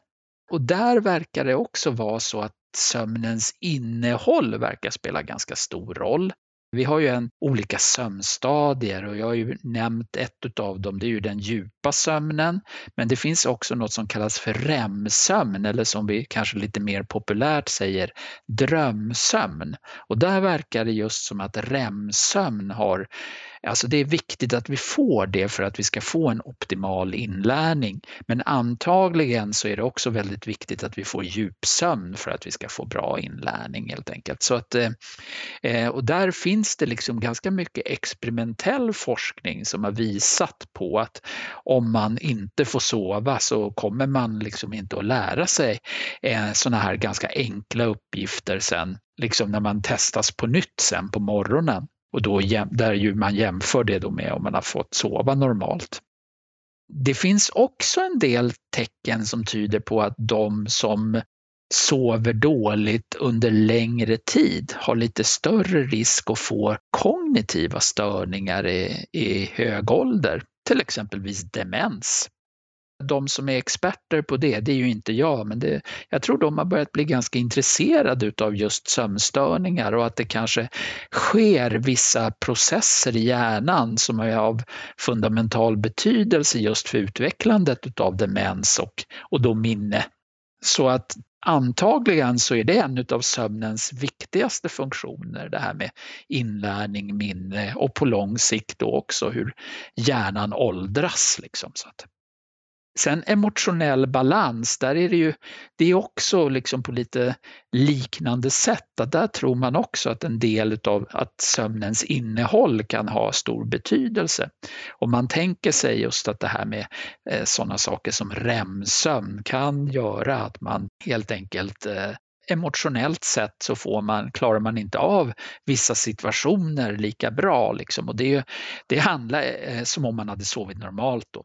Och där verkar det också vara så att sömnens innehåll verkar spela ganska stor roll. Vi har ju en, olika sömnstadier och jag har ju nämnt ett av dem, det är ju den djupa sömnen. Men det finns också något som kallas för REM-sömn eller som vi kanske lite mer populärt säger drömsömn. Och där verkar det just som att REM-sömn har Alltså det är viktigt att vi får det för att vi ska få en optimal inlärning. Men antagligen så är det också väldigt viktigt att vi får djupsömn för att vi ska få bra inlärning helt enkelt. Så att, eh, eh, och där finns det liksom ganska mycket experimentell forskning som har visat på att om man inte får sova så kommer man liksom inte att lära sig eh, sådana här ganska enkla uppgifter sen, liksom när man testas på nytt sen på morgonen. Och då, där ju man jämför det då med om man har fått sova normalt. Det finns också en del tecken som tyder på att de som sover dåligt under längre tid har lite större risk att få kognitiva störningar i, i hög ålder, till exempelvis demens de som är experter på det, det är ju inte jag, men det, jag tror de har börjat bli ganska intresserade av just sömnstörningar och att det kanske sker vissa processer i hjärnan som är av fundamental betydelse just för utvecklandet av demens och, och då minne. Så att antagligen så är det en av sömnens viktigaste funktioner, det här med inlärning, minne och på lång sikt då också hur hjärnan åldras. Liksom, så att Sen emotionell balans, där är det ju det är också liksom på lite liknande sätt. Att där tror man också att en del av att sömnens innehåll kan ha stor betydelse. Om man tänker sig just att det här med eh, sådana saker som REM-sömn kan göra att man helt enkelt eh, emotionellt sett så får man, klarar man inte av vissa situationer lika bra. Liksom. Och det, det handlar eh, som om man hade sovit normalt. Då.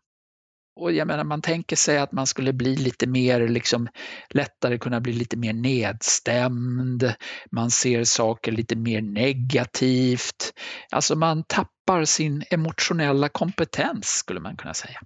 Och jag menar, man tänker sig att man skulle bli lite mer, liksom, lättare kunna bli lite mer nedstämd. Man ser saker lite mer negativt. Alltså man tappar sin emotionella kompetens skulle man kunna säga.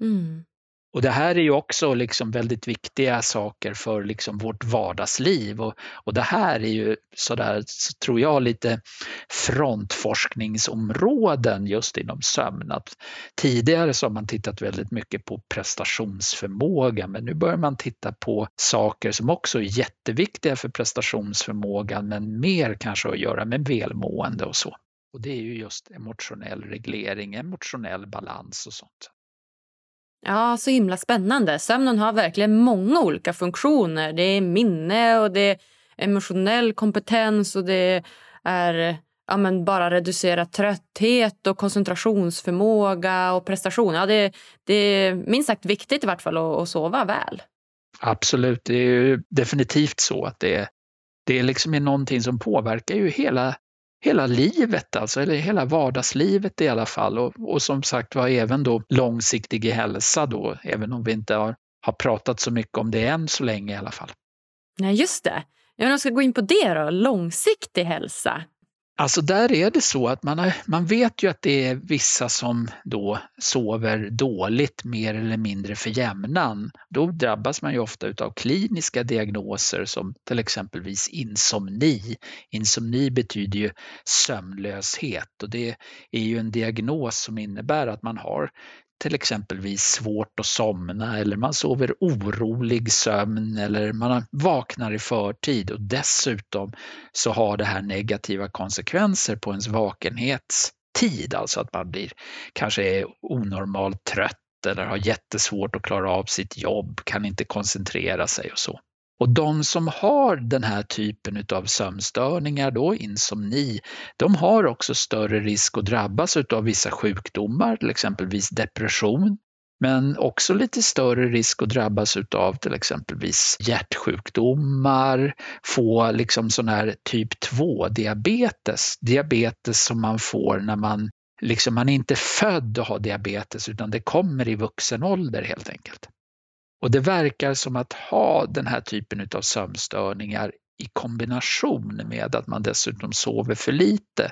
Mm. Och det här är ju också liksom väldigt viktiga saker för liksom vårt vardagsliv och, och det här är ju sådär, så tror jag, lite frontforskningsområden just inom sömn. Att tidigare så har man tittat väldigt mycket på prestationsförmåga men nu börjar man titta på saker som också är jätteviktiga för prestationsförmågan men mer kanske att göra med välmående och så. Och det är ju just emotionell reglering, emotionell balans och sånt. Ja, så himla spännande. Sömnen har verkligen många olika funktioner. Det är minne och det är emotionell kompetens och det är ja, men bara reducera trötthet och koncentrationsförmåga och prestation. Ja, det, det är minst sagt viktigt i vart fall att, att sova väl. Absolut, det är definitivt så att det, det liksom är någonting som påverkar ju hela hela livet, alltså, eller hela vardagslivet i alla fall. Och, och som sagt var även då långsiktig hälsa då, även om vi inte har, har pratat så mycket om det än så länge i alla fall. Nej, just det. Jag ska gå in på det då, långsiktig hälsa. Alltså där är det så att man, har, man vet ju att det är vissa som då sover dåligt mer eller mindre för jämnan. Då drabbas man ju ofta av kliniska diagnoser som till exempelvis insomni. Insomni betyder ju sömnlöshet och det är ju en diagnos som innebär att man har till exempelvis svårt att somna eller man sover orolig sömn eller man vaknar i förtid och dessutom så har det här negativa konsekvenser på ens vakenhetstid, alltså att man blir kanske är onormalt trött eller har jättesvårt att klara av sitt jobb, kan inte koncentrera sig och så. Och de som har den här typen av sömnstörningar, då, insomni, de har också större risk att drabbas av vissa sjukdomar, till exempelvis depression, men också lite större risk att drabbas av till exempelvis hjärtsjukdomar, få liksom sån här typ 2-diabetes, diabetes som man får när man liksom man är inte född att ha diabetes utan det kommer i vuxen ålder helt enkelt. Och det verkar som att ha den här typen av sömnstörningar i kombination med att man dessutom sover för lite,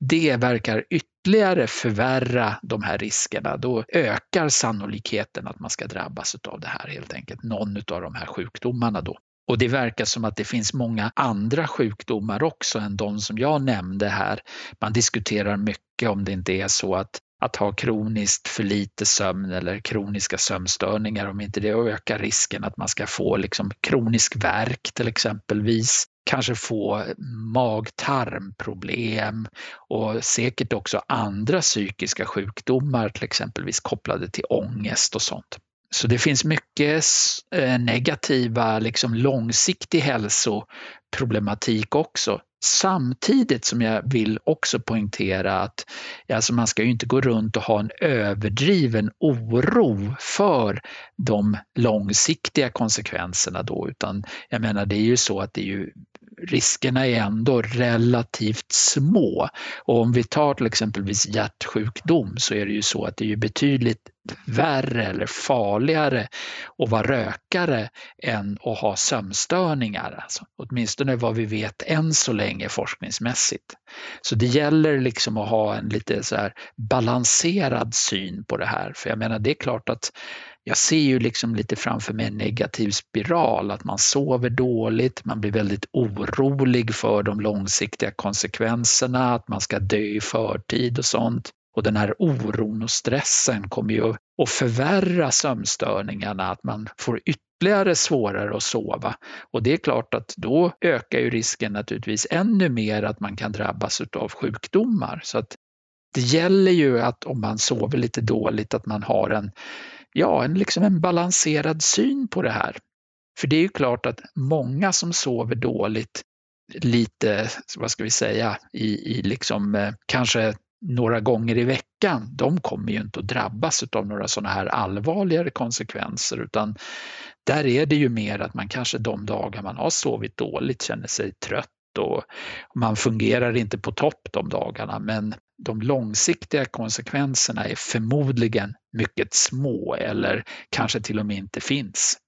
det verkar ytterligare förvärra de här riskerna. Då ökar sannolikheten att man ska drabbas av det här helt enkelt, någon av de här sjukdomarna då. Och det verkar som att det finns många andra sjukdomar också än de som jag nämnde här. Man diskuterar mycket om det inte är så att att ha kroniskt för lite sömn eller kroniska sömnstörningar, om inte det ökar risken att man ska få liksom kronisk värk till exempelvis, kanske få mag-tarmproblem och säkert också andra psykiska sjukdomar, till exempelvis kopplade till ångest och sånt. Så det finns mycket eh, negativa, liksom långsiktig hälsoproblematik också Samtidigt som jag vill också poängtera att alltså man ska ju inte gå runt och ha en överdriven oro för de långsiktiga konsekvenserna då, utan jag menar det är ju så att det är ju riskerna är ändå relativt små. Och om vi tar till exempelvis hjärtsjukdom så är det ju så att det är betydligt värre eller farligare att vara rökare än att ha sömnstörningar. Alltså, åtminstone vad vi vet än så länge forskningsmässigt. Så det gäller liksom att ha en lite så här balanserad syn på det här. För jag menar, det är klart att jag ser ju liksom lite framför mig en negativ spiral, att man sover dåligt, man blir väldigt orolig för de långsiktiga konsekvenserna, att man ska dö i förtid och sånt. Och den här oron och stressen kommer ju att förvärra sömnstörningarna, att man får ytterligare svårare att sova. Och det är klart att då ökar ju risken naturligtvis ännu mer att man kan drabbas av sjukdomar. Så att det gäller ju att om man sover lite dåligt att man har en ja, en, liksom en balanserad syn på det här. För det är ju klart att många som sover dåligt lite, vad ska vi säga, i, i liksom eh, kanske några gånger i veckan, de kommer ju inte att drabbas av några sådana här allvarligare konsekvenser utan där är det ju mer att man kanske de dagar man har sovit dåligt känner sig trött och man fungerar inte på topp de dagarna men de långsiktiga konsekvenserna är förmodligen mycket små eller kanske till och med inte finns.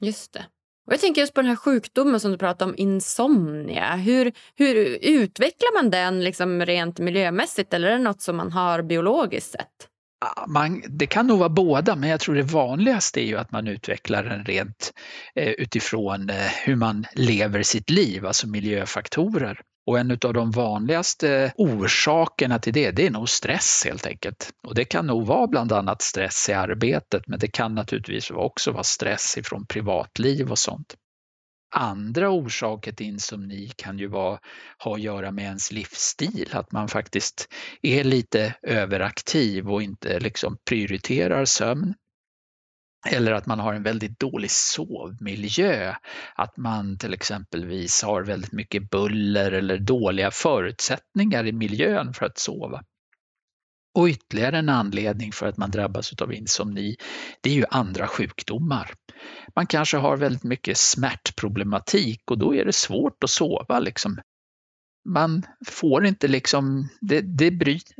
Just det. Och jag tänker just på den här sjukdomen som du pratar om, insomnia. Hur, hur utvecklar man den liksom rent miljömässigt eller är det något som man har biologiskt sett? Man, det kan nog vara båda, men jag tror det vanligaste är ju att man utvecklar den rent eh, utifrån eh, hur man lever sitt liv, alltså miljöfaktorer. Och en av de vanligaste orsakerna till det, det är nog stress helt enkelt. Och det kan nog vara bland annat stress i arbetet, men det kan naturligtvis också vara stress ifrån privatliv och sånt. Andra orsaker till insomni kan ju vara, ha att göra med ens livsstil, att man faktiskt är lite överaktiv och inte liksom prioriterar sömn. Eller att man har en väldigt dålig sovmiljö. Att man till exempelvis har väldigt mycket buller eller dåliga förutsättningar i miljön för att sova. Och ytterligare en anledning för att man drabbas av insomni, det är ju andra sjukdomar. Man kanske har väldigt mycket smärtproblematik och då är det svårt att sova. Liksom man får inte liksom, det, det bryt,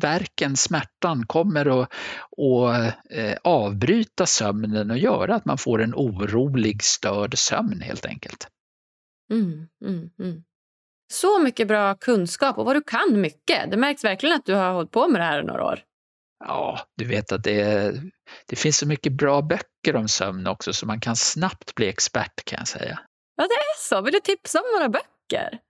verken, smärtan kommer att, att eh, avbryta sömnen och göra att man får en orolig, störd sömn helt enkelt. Mm, mm, mm. Så mycket bra kunskap och vad du kan mycket. Det märks verkligen att du har hållit på med det här i några år. Ja, du vet att det, det finns så mycket bra böcker om sömn också så man kan snabbt bli expert kan jag säga. Ja, det är så. Vill du tipsa om några böcker?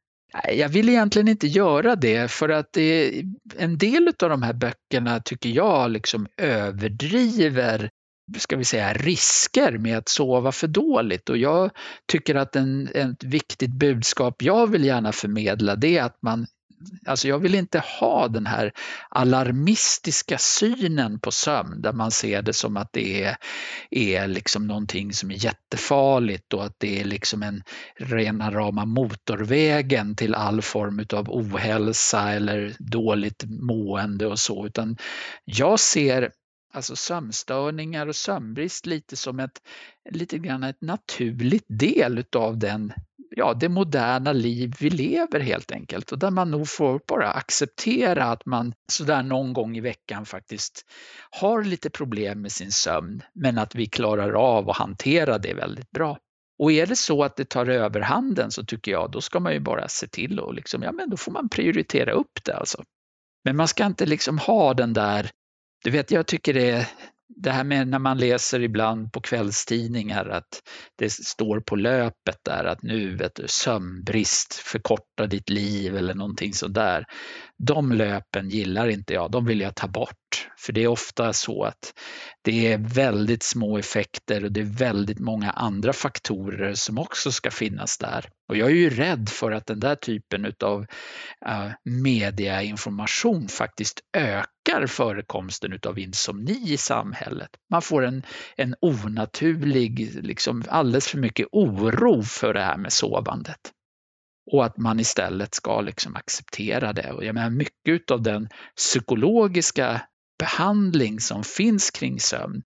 Jag vill egentligen inte göra det för att det, en del av de här böckerna tycker jag liksom överdriver ska vi säga, risker med att sova för dåligt. Och jag tycker att en, ett viktigt budskap jag vill gärna förmedla det är att man Alltså jag vill inte ha den här alarmistiska synen på sömn där man ser det som att det är, är liksom någonting som är jättefarligt och att det är liksom en rena rama motorvägen till all form av ohälsa eller dåligt mående och så. Utan jag ser alltså sömnstörningar och sömnbrist lite som ett, lite grann ett naturligt del utav den ja, det moderna liv vi lever helt enkelt och där man nog får bara acceptera att man sådär någon gång i veckan faktiskt har lite problem med sin sömn men att vi klarar av att hantera det väldigt bra. Och är det så att det tar överhanden så tycker jag då ska man ju bara se till och liksom, ja men då får man prioritera upp det alltså. Men man ska inte liksom ha den där, du vet jag tycker det är det här med när man läser ibland på kvällstidningar att det står på löpet där att nu vet du, sömnbrist förkortar ditt liv eller någonting sådär. De löpen gillar inte jag, de vill jag ta bort. För det är ofta så att det är väldigt små effekter och det är väldigt många andra faktorer som också ska finnas där. Och jag är ju rädd för att den där typen av uh, eh, mediainformation faktiskt ökar förekomsten av insomni i samhället. Man får en, en onaturlig, liksom alldeles för mycket oro för det här med sovandet och att man istället ska liksom acceptera det. Och jag menar, mycket av den psykologiska behandling som finns kring sömn,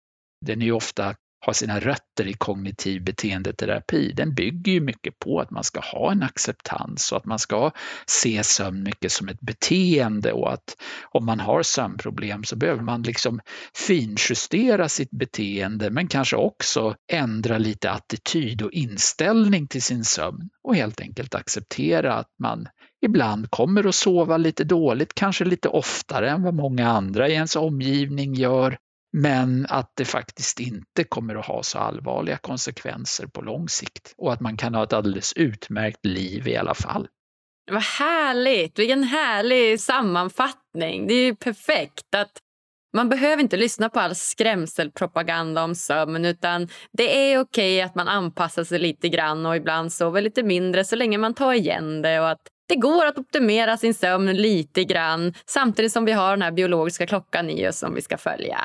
den är ju ofta har sina rötter i kognitiv beteendeterapi, den bygger ju mycket på att man ska ha en acceptans och att man ska se sömn mycket som ett beteende och att om man har sömnproblem så behöver man liksom finjustera sitt beteende men kanske också ändra lite attityd och inställning till sin sömn och helt enkelt acceptera att man ibland kommer att sova lite dåligt, kanske lite oftare än vad många andra i ens omgivning gör men att det faktiskt inte kommer att ha så allvarliga konsekvenser på lång sikt och att man kan ha ett alldeles utmärkt liv i alla fall. Vad härligt! Vilken härlig sammanfattning. Det är ju perfekt. att Man behöver inte lyssna på all skrämselpropaganda om sömn utan det är okej att man anpassar sig lite grann och ibland sover lite mindre så länge man tar igen det och att det går att optimera sin sömn lite grann samtidigt som vi har den här biologiska klockan i oss som vi ska följa.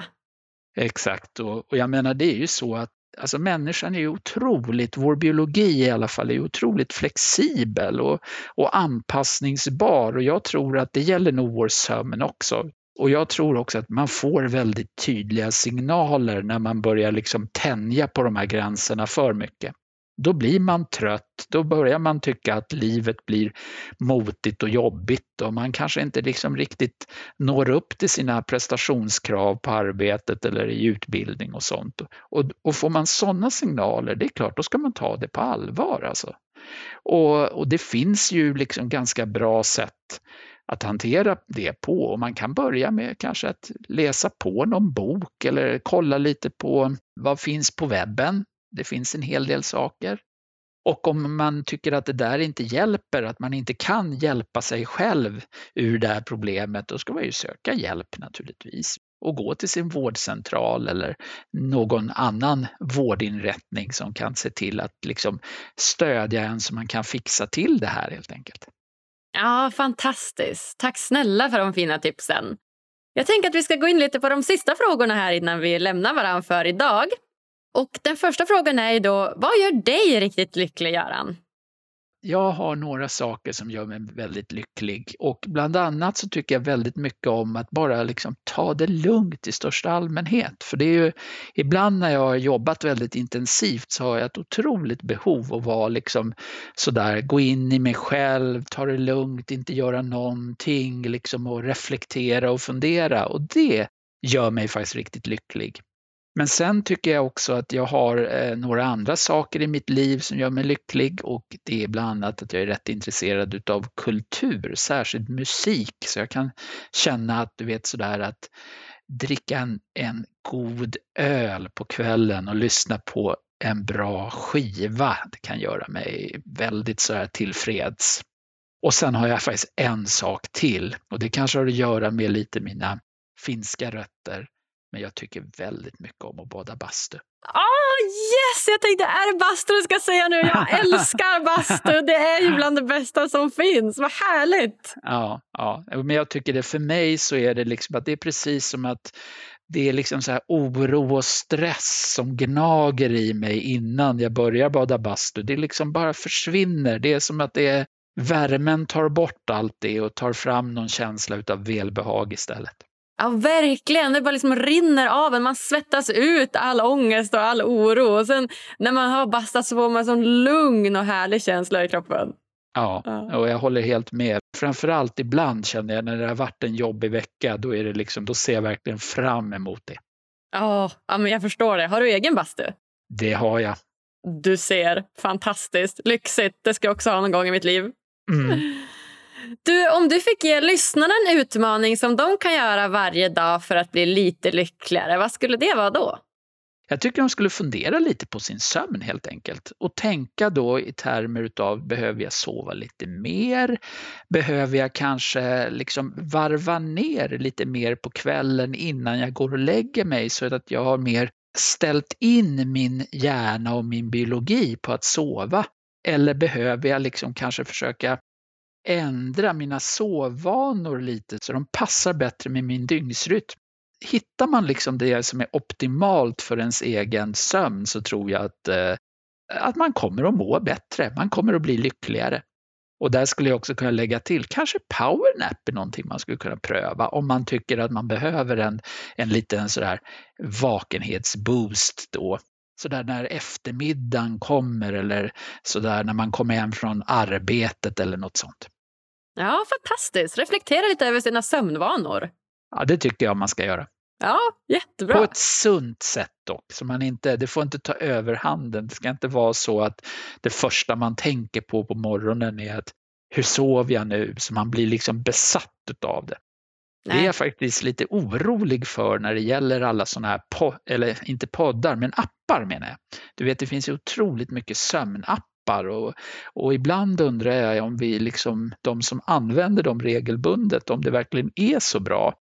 Exakt, och, och jag menar det är ju så att alltså människan är ju otroligt, vår biologi i alla fall, är otroligt flexibel och, och anpassningsbar och jag tror att det gäller nog vår sömn också. Och jag tror också att man får väldigt tydliga signaler när man börjar liksom tänja på de här gränserna för mycket. Då blir man trött, då börjar man tycka att livet blir motigt och jobbigt och man kanske inte liksom riktigt når upp till sina prestationskrav på arbetet eller i utbildning och sånt. Och, och får man sådana signaler, det är klart, då ska man ta det på allvar. Alltså. Och, och det finns ju liksom ganska bra sätt att hantera det på. Och man kan börja med kanske att läsa på någon bok eller kolla lite på vad finns på webben. Det finns en hel del saker. Och om man tycker att det där inte hjälper, att man inte kan hjälpa sig själv ur det här problemet, då ska man ju söka hjälp naturligtvis och gå till sin vårdcentral eller någon annan vårdinrättning som kan se till att liksom stödja en så man kan fixa till det här helt enkelt. Ja, fantastiskt. Tack snälla för de fina tipsen. Jag tänker att vi ska gå in lite på de sista frågorna här innan vi lämnar varandra för idag. Och Den första frågan är ju då, vad gör dig riktigt lycklig, Göran? Jag har några saker som gör mig väldigt lycklig och bland annat så tycker jag väldigt mycket om att bara liksom ta det lugnt i största allmänhet. För det är ju ibland när jag har jobbat väldigt intensivt så har jag ett otroligt behov att vara liksom sådär, gå in i mig själv, ta det lugnt, inte göra någonting liksom och reflektera och fundera och det gör mig faktiskt riktigt lycklig. Men sen tycker jag också att jag har eh, några andra saker i mitt liv som gör mig lycklig och det är bland annat att jag är rätt intresserad av kultur, särskilt musik. Så jag kan känna att du vet sådär att dricka en, en god öl på kvällen och lyssna på en bra skiva, det kan göra mig väldigt så här tillfreds. Och sen har jag faktiskt en sak till och det kanske har att göra med lite mina finska rötter. Men jag tycker väldigt mycket om att bada bastu. Oh, yes! Jag tänkte, är det bastu du ska säga nu? Jag *laughs* älskar bastu! Det är ju bland det bästa som finns. Vad härligt! Ja, ja. men jag tycker det för mig så är det liksom att det är precis som att det är liksom så här oro och stress som gnager i mig innan jag börjar bada bastu. Det liksom bara försvinner. Det är som att det är, värmen tar bort allt det och tar fram någon känsla av välbehag istället. Ja, verkligen. Det bara liksom rinner av en. Man svettas ut all ångest och all oro. Och sen när man har bastat så får man en lugn och härlig känsla i kroppen. Ja, och jag håller helt med. Framförallt ibland känner jag när det har varit en jobbig vecka, då, är det liksom, då ser jag verkligen fram emot det. Ja, men jag förstår det. Har du egen bastu? Det har jag. Du ser. Fantastiskt. Lyxigt. Det ska jag också ha någon gång i mitt liv. Mm. *laughs* Du, om du fick ge lyssnarna en utmaning som de kan göra varje dag för att bli lite lyckligare, vad skulle det vara då? Jag tycker de skulle fundera lite på sin sömn helt enkelt och tänka då i termer utav behöver jag sova lite mer? Behöver jag kanske liksom varva ner lite mer på kvällen innan jag går och lägger mig så att jag har mer ställt in min hjärna och min biologi på att sova? Eller behöver jag liksom kanske försöka ändra mina sovvanor lite så de passar bättre med min dygnsrytm. Hittar man liksom det som är optimalt för ens egen sömn så tror jag att, eh, att man kommer att må bättre, man kommer att bli lyckligare. Och där skulle jag också kunna lägga till, kanske powernap är någonting man skulle kunna pröva om man tycker att man behöver en, en liten sådär vakenhetsboost då. Sådär när eftermiddagen kommer eller sådär när man kommer hem från arbetet eller något sånt. Ja, fantastiskt. Reflektera lite över sina sömnvanor. Ja, det tycker jag man ska göra. Ja, jättebra. På ett sunt sätt dock. Så man inte, det får inte ta överhanden. Det ska inte vara så att det första man tänker på på morgonen är att hur sov jag nu? Så man blir liksom besatt av det. Nej. Det är jag faktiskt lite orolig för när det gäller alla sådana här, eller inte poddar, men appar menar jag. Du vet, det finns ju otroligt mycket sömnappar appar och, och ibland undrar jag om vi liksom, de som använder dem regelbundet, om det verkligen är så bra.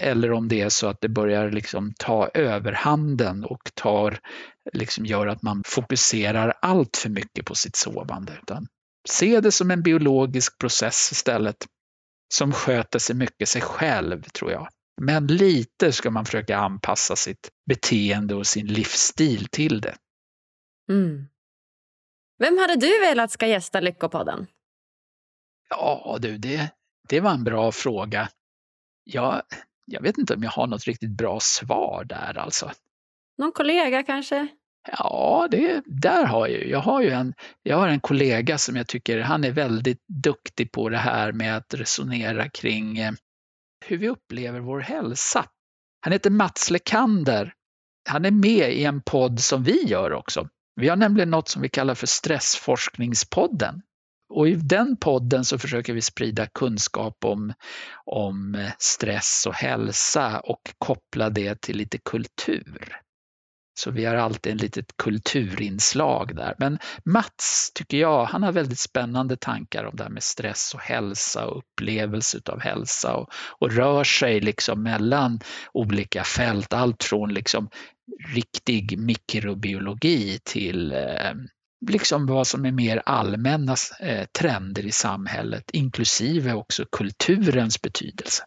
Eller om det är så att det börjar liksom ta överhanden och tar, liksom gör att man fokuserar allt för mycket på sitt sovande. Utan se det som en biologisk process istället som sköter sig mycket sig själv, tror jag. Men lite ska man försöka anpassa sitt beteende och sin livsstil till det. Mm. Vem hade du velat ska gästa Lyckopodden? Ja du, det, det var en bra fråga. Jag, jag vet inte om jag har något riktigt bra svar där alltså. Någon kollega kanske? Ja, det, där har jag ju. Jag har ju en, jag har en kollega som jag tycker han är väldigt duktig på det här med att resonera kring eh, hur vi upplever vår hälsa. Han heter Mats Lekander. Han är med i en podd som vi gör också. Vi har nämligen något som vi kallar för Stressforskningspodden. Och i den podden så försöker vi sprida kunskap om, om stress och hälsa och koppla det till lite kultur. Så vi har alltid en litet kulturinslag där. Men Mats, tycker jag, han har väldigt spännande tankar om det här med stress och hälsa och upplevelse av hälsa och, och rör sig liksom mellan olika fält. Allt från liksom riktig mikrobiologi till eh, liksom vad som är mer allmänna eh, trender i samhället, inklusive också kulturens betydelse.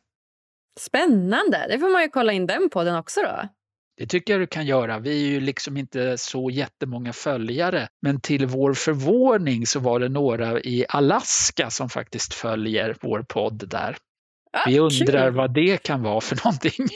Spännande! Det får man ju kolla in den podden också då. Det tycker jag du kan göra. Vi är ju liksom inte så jättemånga följare, men till vår förvåning så var det några i Alaska som faktiskt följer vår podd där. Ah, Vi undrar vad det kan vara för *laughs* någonting.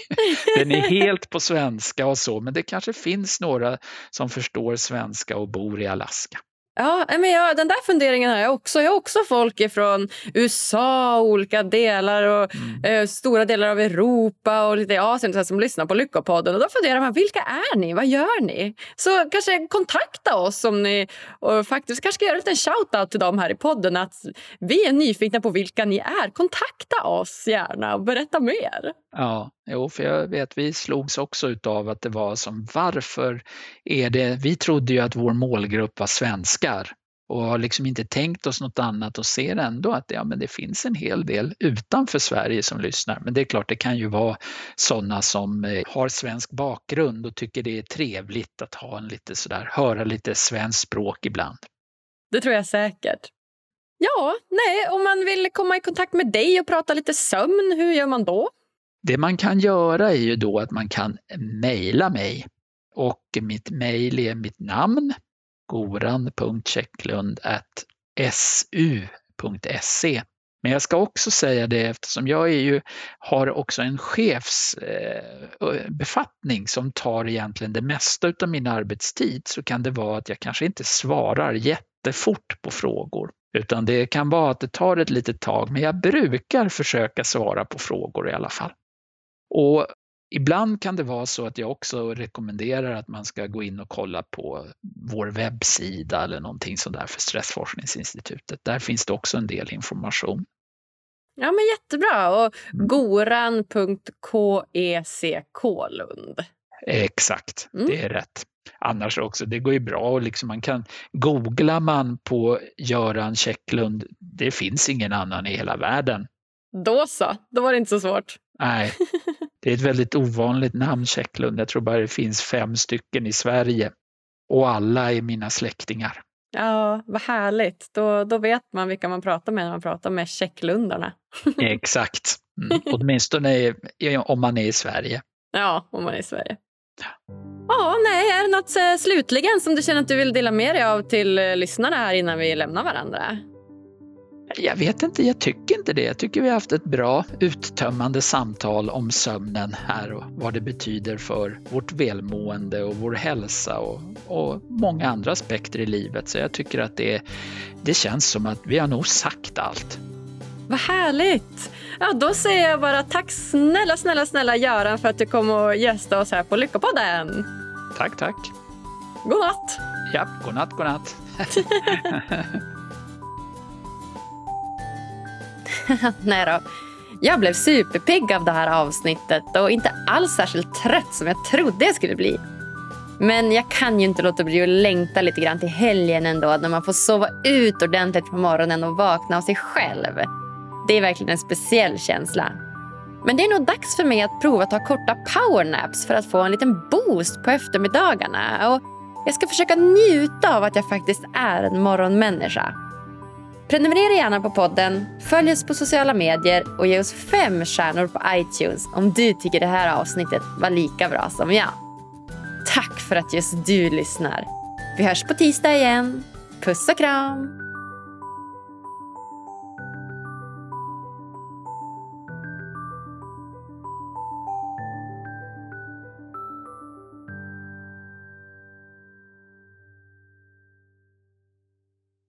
Den är *laughs* helt på svenska och så, men det kanske finns några som förstår svenska och bor i Alaska. Ja, men jag, den där funderingen har jag också. Jag har också folk från USA och olika delar och mm. eh, stora delar av Europa och lite Asien som lyssnar på Lyckopodden. Och då funderar man, vilka är ni? Vad gör ni? Så kanske kontakta oss om ni och faktiskt kanske göra en liten shout-out till dem här i podden att vi är nyfikna på vilka ni är. Kontakta oss gärna och berätta mer. Ja, jo, för jag vet vi slogs också av att det var som varför är det, vi trodde ju att vår målgrupp var svenskar och har liksom inte tänkt oss något annat och ser ändå att ja, men det finns en hel del utanför Sverige som lyssnar. Men det är klart, det kan ju vara sådana som eh, har svensk bakgrund och tycker det är trevligt att ha en lite sådär, höra lite svenskt språk ibland. Det tror jag säkert. Ja, nej, om man vill komma i kontakt med dig och prata lite sömn, hur gör man då? Det man kan göra är ju då att man kan mejla mig och mitt mejl är mitt namn goran.checklund.su.se. Men jag ska också säga det eftersom jag är ju, har också en chefsbefattning eh, som tar egentligen det mesta av min arbetstid så kan det vara att jag kanske inte svarar jättefort på frågor. Utan det kan vara att det tar ett litet tag, men jag brukar försöka svara på frågor i alla fall. Och ibland kan det vara så att jag också rekommenderar att man ska gå in och kolla på vår webbsida eller någonting sånt där för Stressforskningsinstitutet. Där finns det också en del information. Ja, men jättebra. Och mm. goran.kecklund. Exakt, mm. det är rätt. Annars också, det går ju bra och liksom man kan googla man på Göran Checklund, det finns ingen annan i hela världen. Då så, då var det inte så svårt. Nej, *laughs* det är ett väldigt ovanligt namn, Checklund. Jag tror bara det finns fem stycken i Sverige och alla är mina släktingar. Ja, vad härligt. Då, då vet man vilka man pratar med när man pratar med Checklundarna. *laughs* Exakt. Mm. Åtminstone om man är i Sverige. Ja, om man är i Sverige. Ja, nej, är det något eh, slutligen som du känner att du vill dela med dig av till eh, lyssnarna här innan vi lämnar varandra? Jag vet inte, jag tycker inte det. Jag tycker vi har haft ett bra uttömmande samtal om sömnen här och vad det betyder för vårt välmående och vår hälsa och, och många andra aspekter i livet. Så jag tycker att det, det känns som att vi har nog sagt allt. Vad härligt! Ja, då säger jag bara tack snälla, snälla, snälla Göran för att du kom och gästa oss här på Lyckopodden. Tack, tack. God natt! Ja, god natt, god natt. *laughs* *laughs* Nej då. Jag blev superpigg av det här avsnittet och inte alls särskilt trött som jag trodde jag skulle bli. Men jag kan ju inte låta bli att längta lite grann till helgen ändå när man får sova ut ordentligt på morgonen och vakna av sig själv. Det är verkligen en speciell känsla. Men det är nog dags för mig att prova att ta korta powernaps för att få en liten boost på eftermiddagarna. Och jag ska försöka njuta av att jag faktiskt är en morgonmänniska. Prenumerera gärna på podden, följ oss på sociala medier och ge oss fem stjärnor på iTunes om du tycker det här avsnittet var lika bra som jag. Tack för att just du lyssnar. Vi hörs på tisdag igen. Puss och kram!